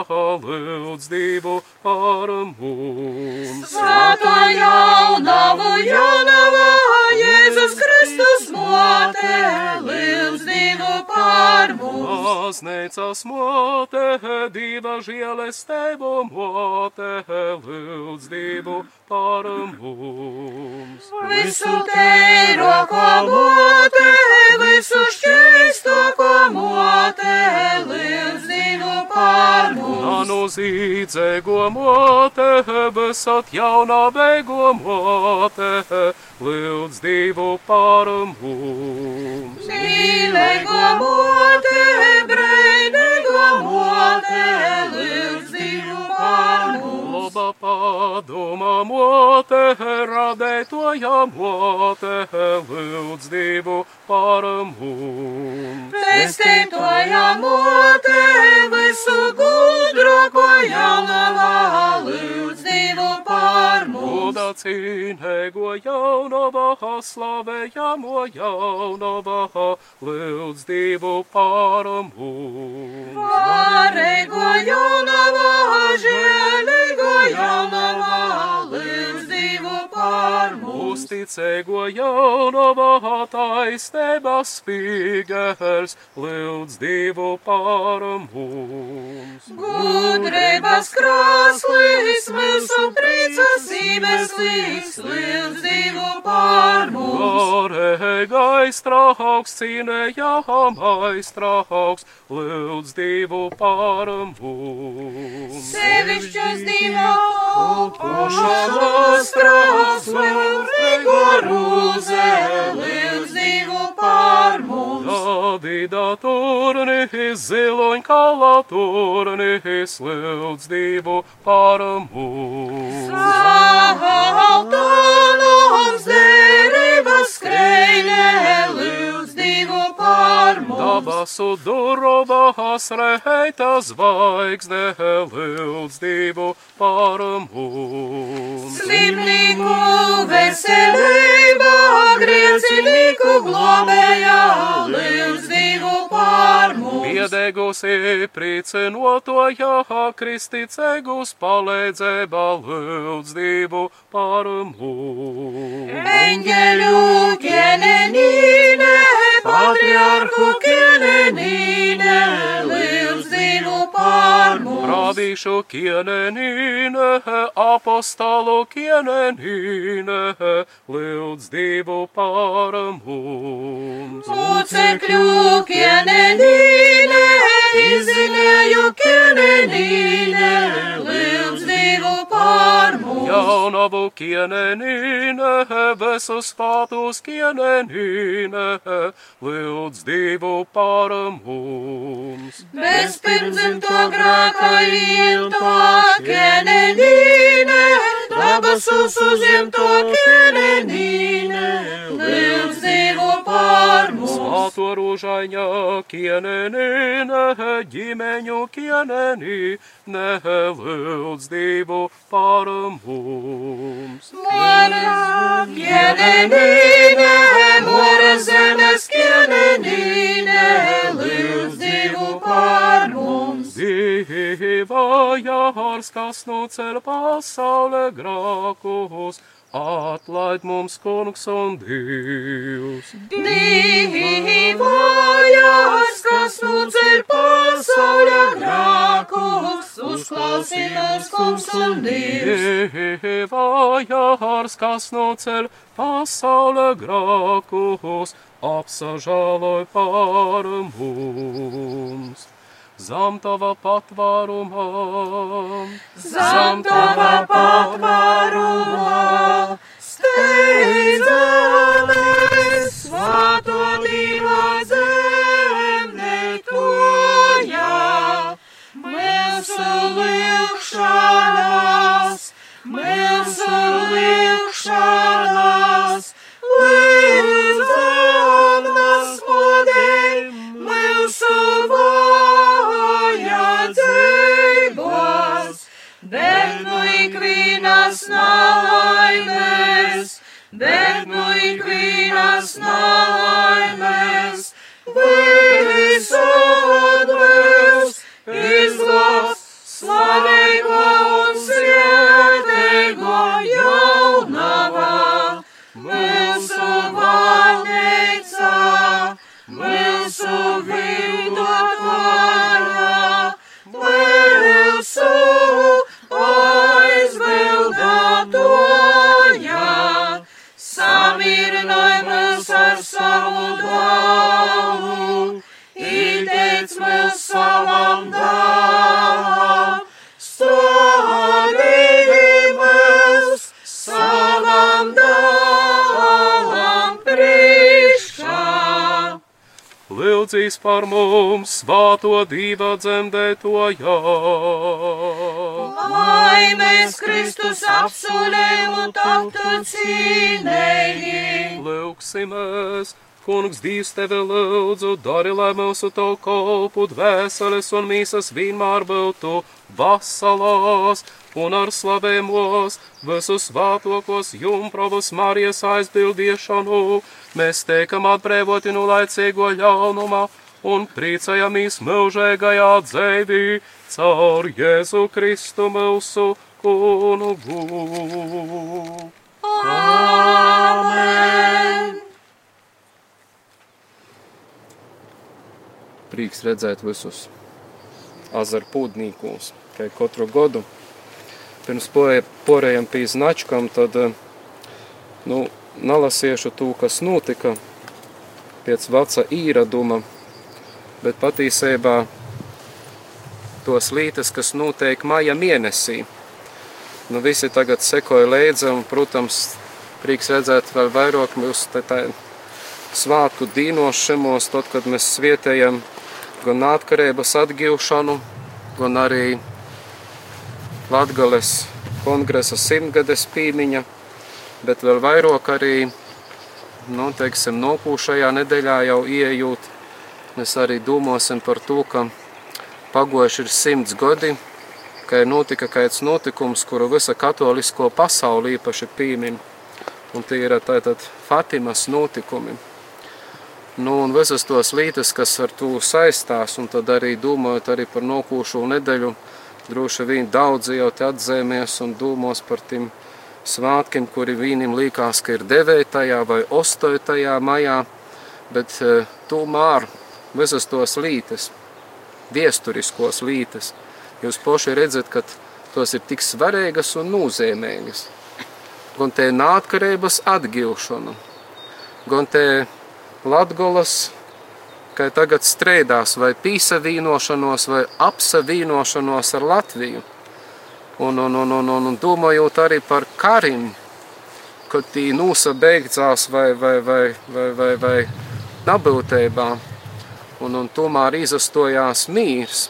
lūdz divu pār mums. Svāto jaunavu, jaunavā, Jēzus Kristus mote, lūdz divu pār mums. Baznīcas mote, diva žēlestību mote, lūdz divu pār mums. Visu teiroko mote, visu šķīstoko mote, lūdz divu pār mums. Nanu zīdzēgo mote, besat jaunā beigo mote, lūdz divu pār mums. Mīlēgo mote, brēdēgo mote, lūdz divu pār mums. Loba padoma mote, radētoja mote, lūdz divu pār mums. Pestītoja mote, visu gudroko jaunavā, lūdz divu pār mums. Buda cīnēgo jaunavā, slavējamo jaunavā, lūdz divu pār mums. Pārēgo jaunavā, mums. Uzticēgo jaunavā, taisnēbas spīgers, lūdz divu pār mums. Gudrības krāslis, mūsu priecas iemesls, lūdz divu pār mums. Garīgais trauks, cīnējamais trauks, lūdz divu pār mums. Sevišķas divu pušanas trauks, lūdz rigorūze, lūdz divu pār mums. Davida turnis, ziloņkala turnis, lūdz divu pār mums. Saltonums derības skrejnē, lūdz divu pār mums. Dabasu durobās reita zvaigzne, lūdz divu pār mums. Slimnieku veselībā, griecinīku globējā, lūdz divu pār mums. Piedēgusi priecinotojā, kristīcēgus palīdzēba, lūdz divu pār mums. Eņģeļu kienenīne, patriarhu kienenīne, lūdz divu pār mums. Pravīšu kienenīne, apostolu kienenīne, lūdz divu pār mums. Mūcekļu kienenīne, izzinēju kienenīne, lūdz divu pār mums. jaunavu kienenīne, visus fatus kienenīne, lūdz divu par mums. Bez pirmdzimto grēka ilto kienenīne, dabasus uzņemto kienenīne, lūdz divu par mums. Svēto rūžaņa kienenīne, ģimeņu kienenīne, lūdz divu par mums. Mora kienenīne, mora zemes kienenīne, lūdz divu par mums. Dieva jārs, kas nu ceļ pasaulē grākus, atlaid mums kungs un Dievs. Dievojās, kas nu ceļ pasaulē grākus, uzklausītos kungs un dievs. Dieva jārs, kas nu ceļ pasaulē grākus, apsažāloj par mums. Zam tava patvārumā, Zem tava patvārumā, steidzamies, svāto Dieva zemē toja. Mūsu lūkšanās, mūsu lūkšanās, nas na oimes, bet muy grinas na oimes, veris odres, lūdzīs par mums, svāto dieva dzemdētojā. Lai mēs Kristus apsolējumu taptu cīnēji. Lūksimies, kungs, Dievs tevi lūdzu, dari, lai mūsu to kolpu dvēseles un mīsas vienmēr būtu vasalās un ar slavēmos visus svētokos jumprovus Marijas aizbildīšanu. Mēs teikam atbrīvoti no laicīgo ļaunuma un priecājamies mūžīgajā dzēvī caur Jēzu Kristu mūsu kungu. Amen! Prieks redzēt visus azaru pūdnīkos, kā katru gadu. Pirms porējam pie značkam, tad eh, nu, nalasiešu to, kas notika pēc veca īraduma, bet patiesībā tos lītes, kas notiek maija mēnesī. Nu, visi tagad sekoja līdzi, un, protams, prieks redzēt vēl vairāk mūsu svātku dīnošamos, tad, kad mēs svietējam gan atkarības atgūšanu, gan arī Latgales kongresa simtgades pīmiņa, bet vēl vairāk arī, nu, teiksim, nokūšajā nedēļā jau ieejūt, mēs arī domāsim par to, ka pagojuši ir simts gadi, ka ir notika kāds notikums, kuru visa katolisko pasauli īpaši pīmin, un tie ir tātad Fatimas notikumi. Nu, un visas tos lītas, kas ar to saistās, un tad arī domājot arī par nokūšo nedēļu, droši vien daudzi jau te atzīmēs un domos par tiem svētkiem, kuri viņiem likās, ka ir 9. vai 8. maijā, bet e, tomēr visas tos lītas, viesturiskos lītas, jūs poši redzat, ka tos ir tik svarīgas un nozīmīgas. Gan te nātkarības atgūšana, gan te Latgolas, ka tagad strēdās vai pīsavīnošanos vai apsavīnošanos ar Latviju. Un, un, un, un, un, un domājot arī par karim, kad tī nūsa beigdzās vai, vai, vai, vai, vai, vai nabūtībā, un, un tomēr izastojās mīrs.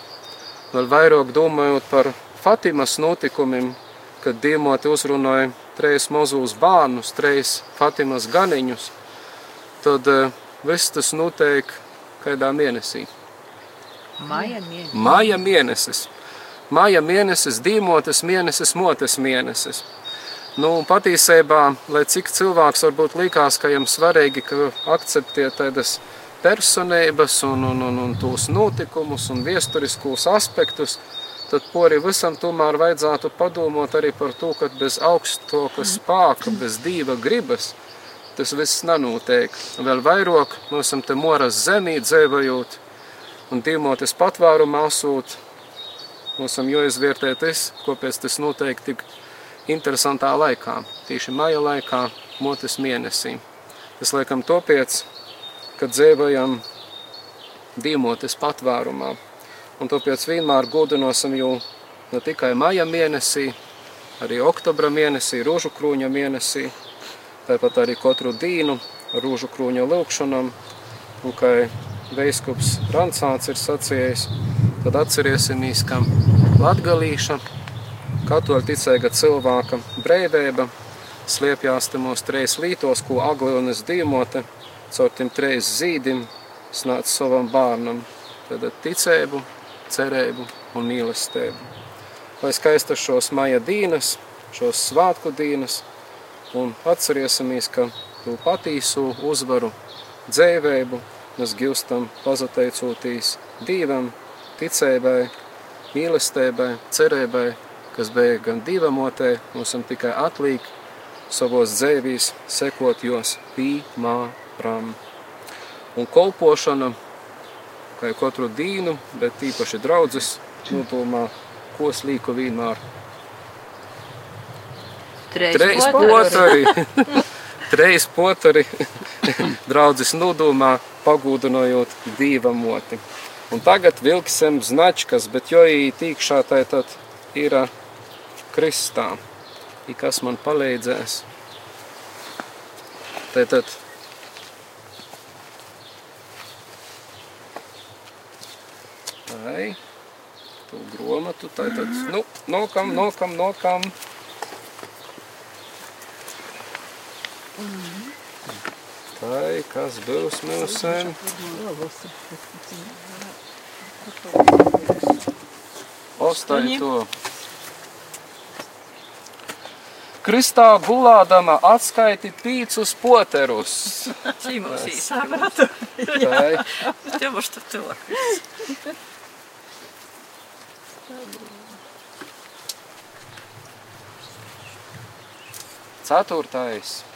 Vēl vairāk domājot par Fatimas notikumiem, kad diemoti uzrunāja trejus mazus bērnus, trejus Fatimas ganiņus, tad uh, viss tas notiek kādā mēnesī. Maija mēnesis. Māja mēnesis. Māja mēnesis, dīmotas mēnesis, motes mēnesis. Nu, patiesībā, lai cik cilvēks varbūt likās, ka jums svarīgi, ka akceptē tādas personības un, un, un, un tos notikumus un viesturiskos aspektus, tad pori visam tomēr vajadzētu padomot arī par to, ka bez augstāka spāka, bez dīva gribas, tas viss nenotiek. Vēl vairāk, mēs esam te moras zemī dzēvajot, un dīmoties patvērumā asūt, mums esam jāizvērtē tas, kāpēc tas notiek tik interesantā laikā, tieši maija laikā, motes mēnesī. Tas laikam topiec, kad dzēvajam dīmoties patvērumā. Un tāpēc vienmēr godinosim jau ne tikai maija mēnesī, arī oktobra mēnesī, rūžu krūņa mēnesī, tāpat arī katru dienu rūžu krūņa lūkšanam, un kā veiskups Rancāns ir sacījis, tad atcerēsimies, ka latgalīša, katoļu ticēga cilvēka breivība sliepjās te mūsu trejas lītos, ko aglionis dīmote, caur tiem trejas zīdim snāca savam bārnam. Tad ticēbu, cerēbu un mīlestību. Lai skaistas šos maija dīnas, šos svātku dīnas, un atcerēsimies, ka tu patīsu uzvaru dzēvēbu mēs gilstam pazateicoties Dievam, ticēbai, mīlestībai, cerībai, kas bija gan divamotē, mums tikai atliek savos dzēvīs sekot jos pīmāram. Un kolpošana, kā katru dīnu, bet īpaši draudzes, nodomā, ko slīku vienmēr. Treis potari, treis potari, draudzes nodomā, pagūdinojot dīvamoti. Un tagad vilksim značkas, bet jo ī tīkšā tai tad ir kristā. I kas man palīdzēs? Tātad Tai, tu gromatu, tātad, nu, nokam, nokam, nokam. Tai, kas būs mūsēm? Ostai to. Kristā gulādama atskaiti pīcus poterus. Sapratu. Tai, Tev uz to to. ceturtais.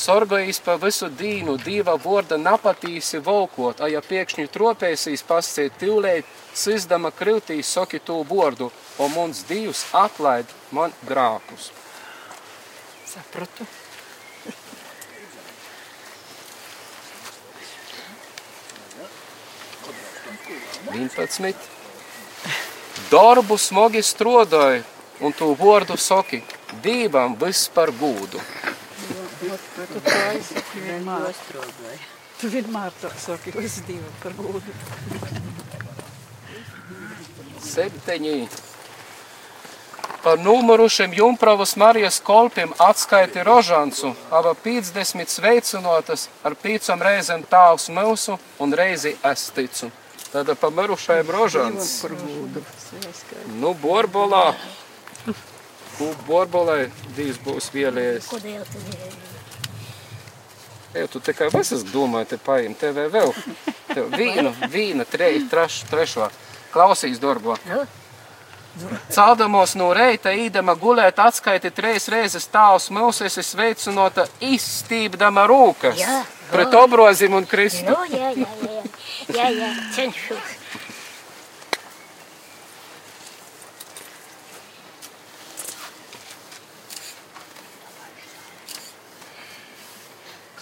Sorgojīs pa visu dīnu, dieva vorda napatīsi volkot, a ja piekšņi tropēsīs pasciet tīlēt, sizdama krivtīs soki tū bordu, o mums divs atlaid man grākus. Sapratu. Vienpadsmit. Darbu smogi strodoja, un tū vordu soki, dīvam viss par gūdu. Tu to aizsaki vienmēr. Tu vienmēr to saki uz divu par gūdu. Septeņi. Par numrušiem Jumpravas Marijas kolpiem atskaiti rožancu, ava 50 sveicinotas ar pīcam reizēm tāvs mūsu un reizi es ticu. Tāda pa mirušajiem rožants. Par gūdu. Nu, borbolā. Borbolai divs būs vielējies. Kodēļ tad ir? Ej, tu tikai visas domāji, te paim, tev vēl. Tev vīnu, vīna, treju, treš, trešo. Klausīs, Dorgo. Caldamos no reita, īdama gulēt, atskaiti trejas reizes tāvs mūsies, es veicinota izstīpdama rūkas. Jā. Pret obrozim un Kristu. Nu, jā, jā, jā, jā, jā, cenšos.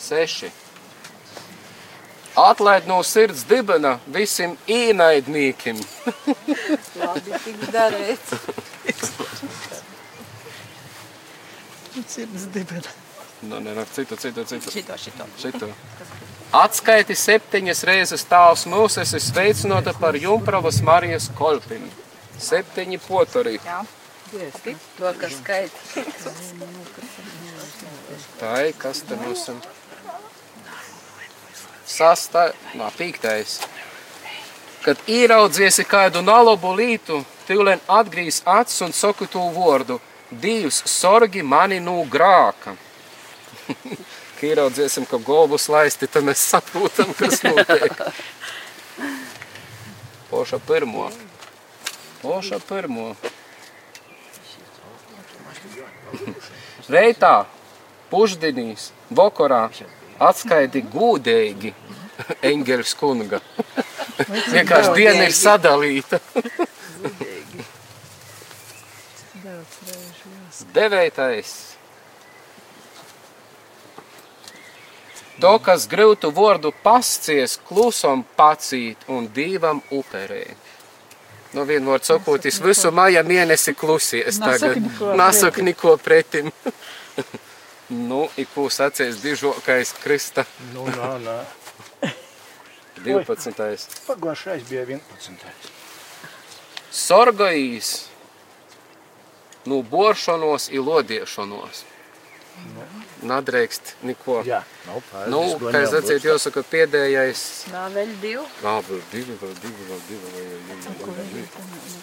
Seši. Atlaid no sirds dibena visiem ienaidniekiem. Labi, tiks darīts. Sirds dibena. Nu, ne, ne, citu, citu, citu. Šito, šito. Šito. Atskaiti septiņas reizes tāls mūs, esi sveicinota par Jumpravas Marijas kolpim. Septiņi potori. To, kas skaita. Tā ir, kas te mums ir? Sastā, nā, pīktais. Kad ieraudziesi kādu nalobu lītu, tīlen atgrīz acis un saku to vārdu. Dievs, sorgi mani no grāka. Kad ieraudziesim, ka golbus laisti, tad mēs saprotam, kas notiek. Poša pirmo. Poša pirmo. Reitā, pušdinīs, vokorā, atskaidi gūdēji eņģeļs kunga. Vienkārši diena ir sadalīta. Deveitais. To, kas grūtu vārdu pascies, klusam pacīt un divam uperē. No vienu vārdu sakot, es visu maija mēnesi klusies tagad. neko Nasaka neko pretim. Nu, ik būs acīs dižokais Krista. Nu, nā, nā. 12. Pagājušais bija 11. Sorgājīs nu boršanos i lodiešanos. Nu. Nadrēkst neko. Jā, nav pārējais. Nu, kā es atciet, jau saka, pēdējais. Nā, vēl divi. Nā, vēl divi, vēl divi, vēl divi, vēl divi, vēl divi.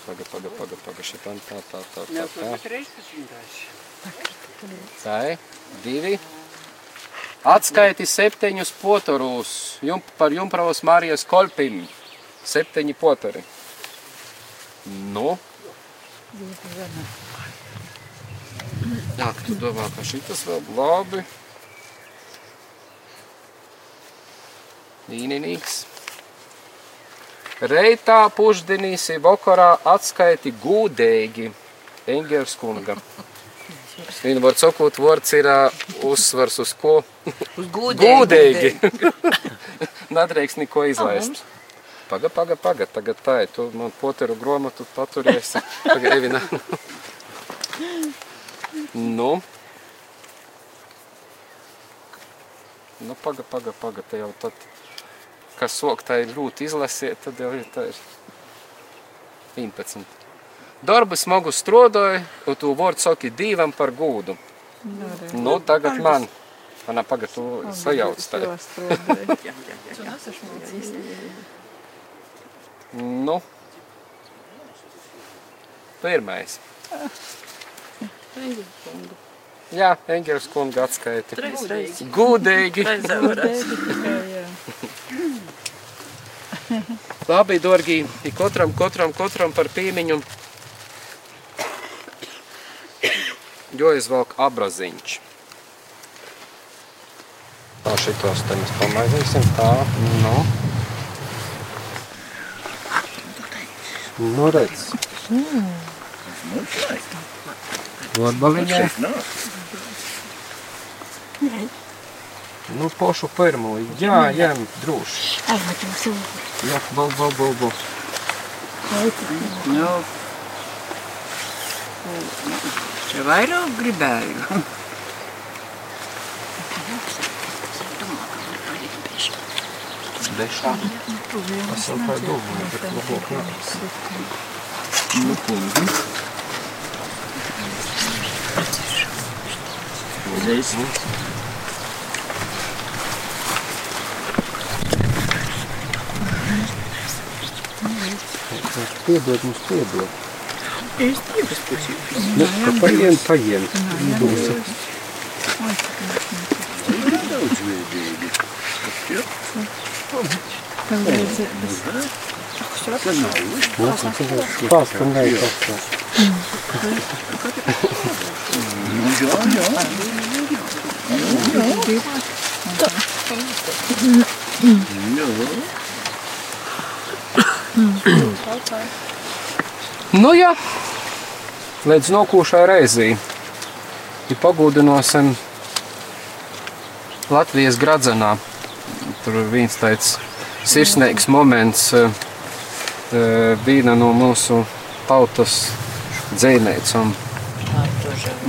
Paga, paga, paga, paga, šitam tā, tā, tā, tā, tā. Nā, paga, 13. Tai, divi. Atskaiti septiņus poturus jum, par jumpravas Marijas kolpim. Septiņi poturi. Nu? Jā, tu domā, ka šitas vēl labi. Nīninīgs. Reitā puždinīsi vokorā atskaiti gūdēgi Engers kungam. Vienu var sakot, vārds ir uzsvars uz ko? Uz gūdēji. Gūdēgi. Nadreiks neko izlaist. Paga, paga, paga, tagad tā ir, tu man poteru gromatu paturiesi. Paga, Evina. nu. Nu, paga, paga, paga, te jau tad, kas sok tā ir grūti izlasiet, tad jau ir tā ir 11. Darbu smagu strodoju, un tu vārdu saki divam par gūdu. Nu, tagad man. Paga, tu sajauc tā. Nu. Pirmais. Jā, Engels kunga atskaiti. Gūdīgi. Labi, dorgi, i katram, katram, katram par piemiņu. Jo izvelk abraziņš. Tā šitos te mēs pamaizīsim, tā, nu. Nu, redz. Varbaliņai. Nu, pošu pirmo. Jā, jā, droši. Ai, man tu sūdi. Jā, bal, bal, bal, bal. Nu, Čia vairāk gribēju. Dešā. Tas jau kā domāju, bet labāk nav. Nu, kungi. Uzreiz. Piedod mums, piedod. Es divas puses. Nu, ka paien, paien. Būsi. Paskanēj, paskanēj. Līdz nokūšai reizī. Ja pagūdinosim Latvijas gradzenā tur viens tāds sirsnīgs moments, eh, eh, viena no mūsu tautas dzīvniecām,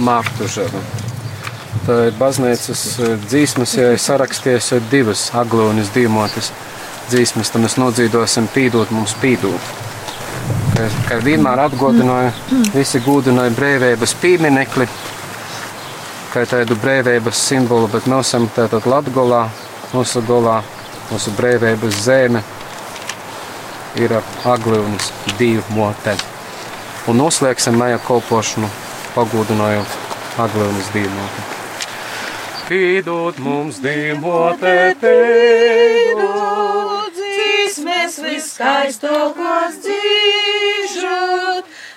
Mārtužava. Tā ir baznīcas eh, dzīsmas, ja ir sarakstījusi ir divas aglūnas dīmotas dzīsmas, tad mēs nodzīdosim pīdot mums pīdot. Kā, kā vienmēr atgādināja, visi gūdināja brīvības pieminekli, kā tādu brīvības simbolu, bet mēs esam tātad Latgolā, mūsu golā, mūsu brīvības zeme ir aglūnas divu motē. Un noslēgsim mēja kolpošanu, pagūdinājot aglūnas divu motē. Pīdot mums dīmotē, pīdot, Dzīsmes viskaistākos dzīžot,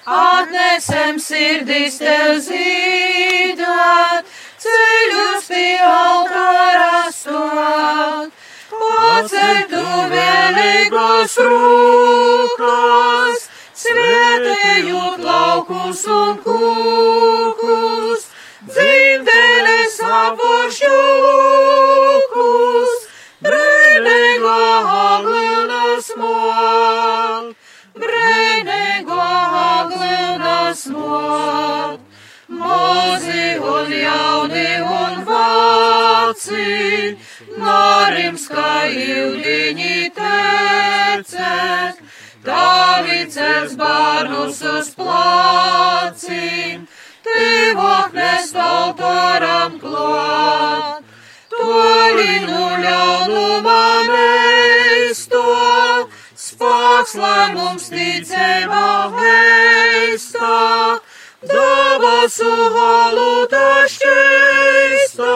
atnesem sirdis tev zīdot, ceļus pie altāra stot. Pacel tu vēlīgos rūkos, svētējot laukus un kūkus, dzimtenes apuršķūkus, brīnīgo aglīnas mot, un jauni un vāci, nārims kā ildiņi tecēt, Dāvicēs bārnus uz plācīm, Tīvok mēs autoram klāt, Tolinu ļaunumā meisto, spāks, lai mums ticībā veistā, Dabasu halūtā šķīstā,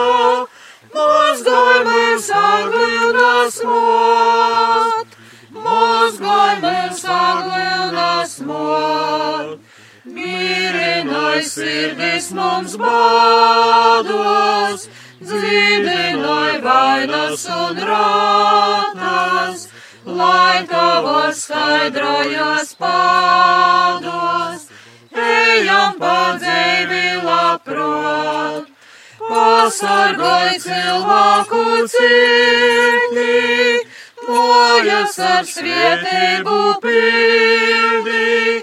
Mazgājums aglīnas mot, mazgājums aglīnas mot. Mīrinai sirdis mums bādos, dziedinai vainas un rātas, lai tavos skaidrajas pādos, ejam pa dzīvi labprāt. Pasargāj cilvēku cirkni, mojas ar svētību pildi,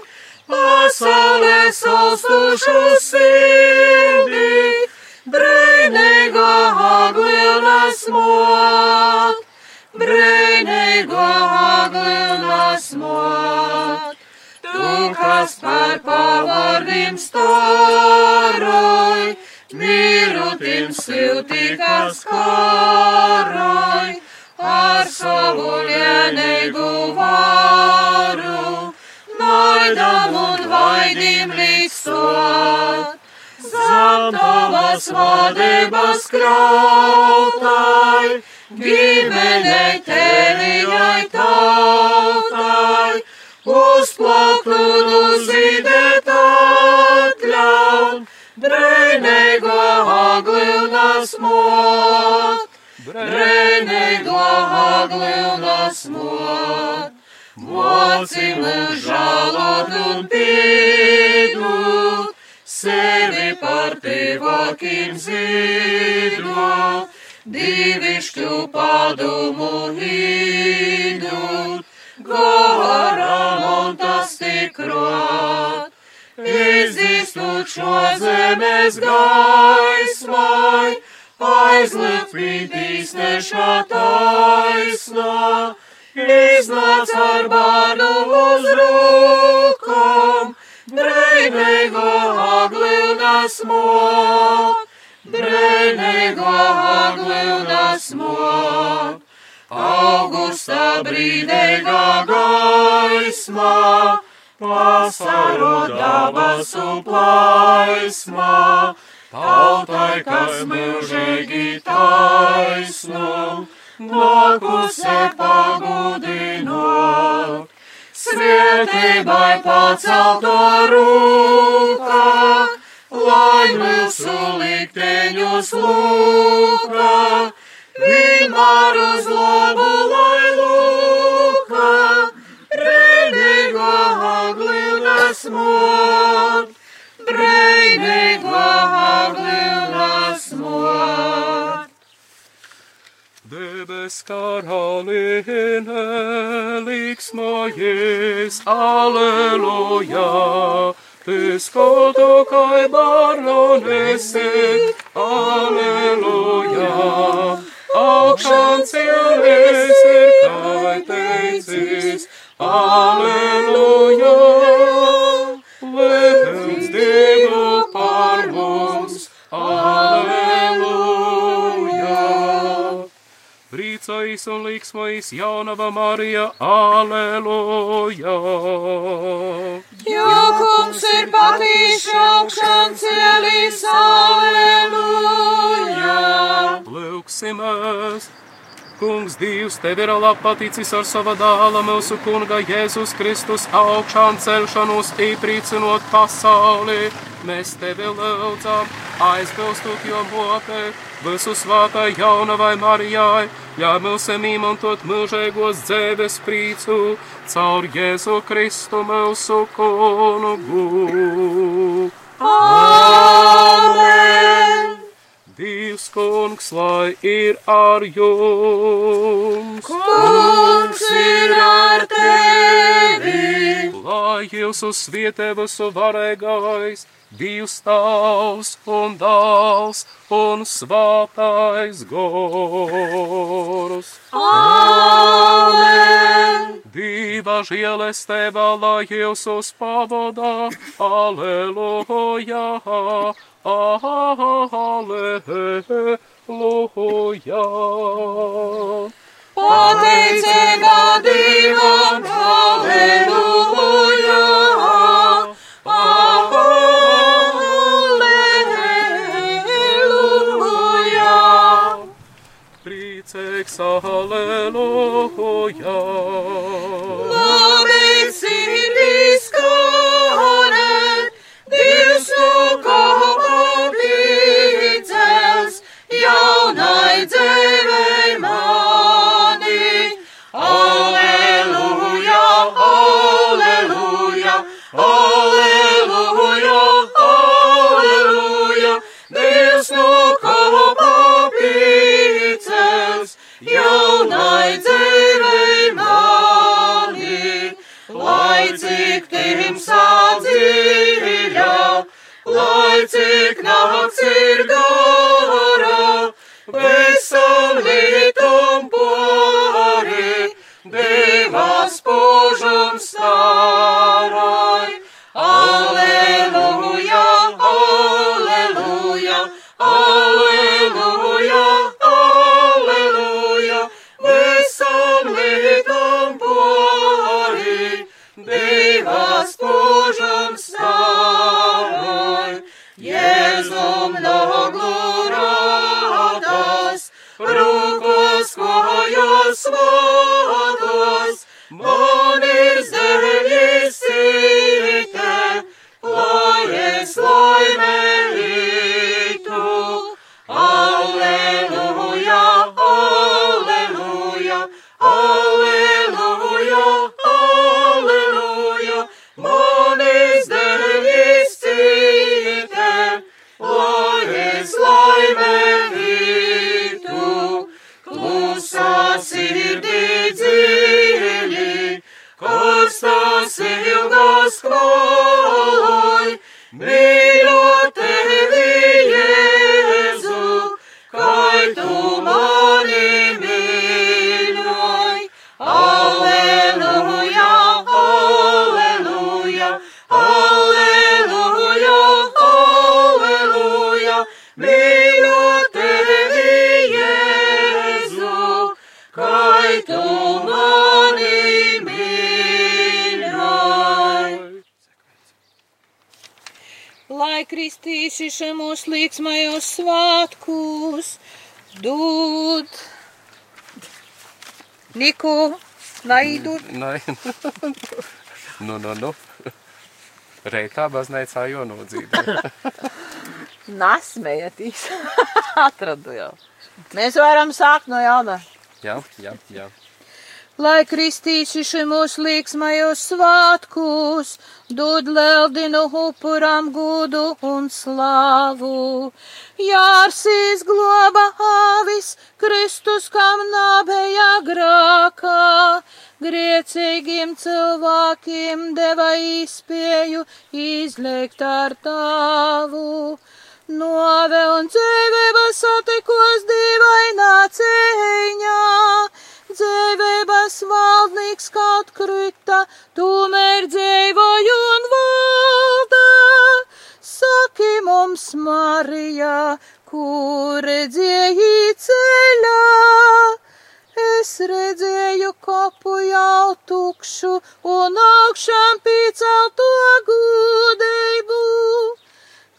pasaulē saustušu sirdī, brīnīgo aglienas mot, brīnīgo aglienas mot. Tu, kas par pavārdim staroj, Mirutim siltīkas karoj, ar savu lienīgu varu, naidam un vaidim līkstot. Zem tavas vadības krautai, ģimenei tērijai tautai, uzplaukt un uzzīdēt atļaut. Brēnīgo aglīnas mot, brēnīgo aglīnas mot, moci mūs žālot un pīdūt, sevi par tīvākiem zīdot, divišķu padomu hīdūt, garam un tas tikrot. Izdīstot šo zemes gaismai, aizliet pītīs nešā taisnā, iznāc ar bārdu uz rūkām, brēnīgo aglīnas mot, brēnīgo aglīnas mot. Augustā brīdīgā gaismā, Pasaru dabasu plaismā, tautai, kas mūžīgi taisnu, nākuse pagudinot. Svētībai pacelto rūkā, lai mūsu likteņus lūkā, vienmēr uz labu lai brīnīgo aglīnas mot. Dēļ Debes karaliene, liksmojies, aleluja. Piskotu kai baronesi, aleluja. Augšām cielis ir kai teicis, aleluja. Brīcojas un liksmojas jaunava Marija, aleluja. Jo kungs ir patīs augšām cielis, aleluja. Lūksimies! Kungs, Dievs, tev ir labā paticis ar savu dēlu, mūsu kunga Jēzus Kristus augšām celšanos, īpriecinot pasauli. Mēs tevi lūdzam, aizbilstot jo mopē, visu svātai jaunavai Marijai, ļauj mums izmantot mūžīgos dzēves prīcu caur Jēzu Kristu mūsu kungu. Amen! Dievs kungs, lai ir ar jums! Kungs ir ar tevi! Lai jūsu svietē visu varēgais, Dievs tavs un dāls un svātais gors. Amen! Dieva žēlestība, lai jūsu pavadā, aleluja, aleluja. Pateicība Dievam, aleluja! Aleluja! Priecīgs, aleluja. Cik nakts ir gara, visam lītum pori, divas požums starai. Aleluja, aleluja, aleluja, aleluja, visam lītum pori, divas Niko, naidot. Nē, nu, nu, nu. Reitā baznīcā jau nodzīvē. Nasmējatīs. Atradu jau. Mēs varam sākt no jauna. Jā, jā, jā. Lai kristīši šimos līksmajos svātkus, dod leldinu upuram gudu un slāvu. Jārsīs globa avis, Kristus, kam nābeja grākā, griecīgiem cilvēkiem deva izspēju izliekt ar tavu. Nove un dzīvība satikos dīvainā cīņā, dzīvības valdnieks kaut krita, tomēr dzīvoju un valda. Saki mums, Marija, kur redzēji ceļā. Es redzēju kopu jau tukšu un augšām piecelto gudību.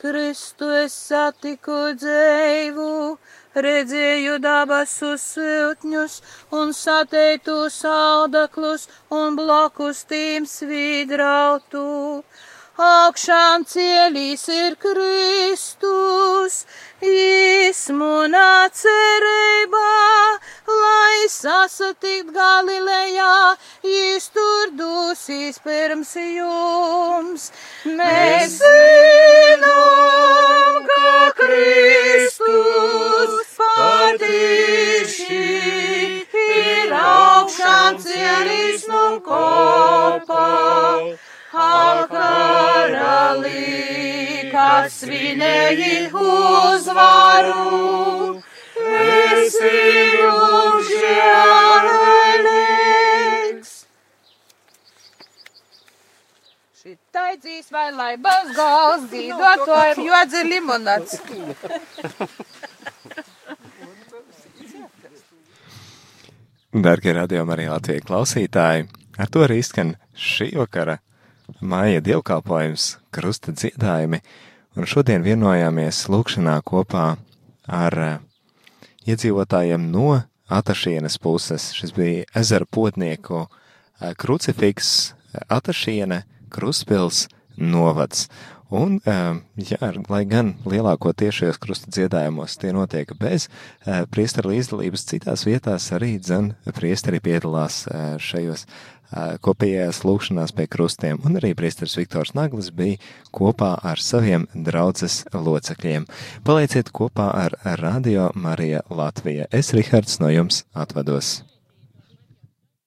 Kristu es satiku dzēvu, redzēju dabasu siltņus un sateitu saudaklus un blokus tīm svīdrautu. Augšām cielīs ir Kristus, izmunā cerībā, lai sasatikt Galilejā, jis tur dūsīs pirms jums. Mēs zinām, ka Kristus patiši ir augšām cielīs no kopā. Karalī, kas svinēji uzvaru, esi mums žēlīgs. Šitai dzīs vai lai būs gals, dzīvotojiem jodzi limonāts. Darbie radījumi arī Latvijas klausītāji, ar to arī izskan šī vakara māja dievkalpojums, krusta dziedājumi, un šodien vienojāmies lūkšanā kopā ar uh, iedzīvotājiem no Atašienes puses. Šis bija ezera potnieku uh, krucifiks, Atašiene, Kruspils, novads. Un, jā, lai gan lielākoties šajos krusta dziedājumos tie notiek bez priestara līdzdalības, citās vietās arī dzen priestari piedalās šajos kopējās lūkšanās pie krustiem, un arī priesteris Viktors Naglis bija kopā ar saviem draudzes locekļiem. Palieciet kopā ar Radio Marija Latvija. Es, Rihards, no jums atvados.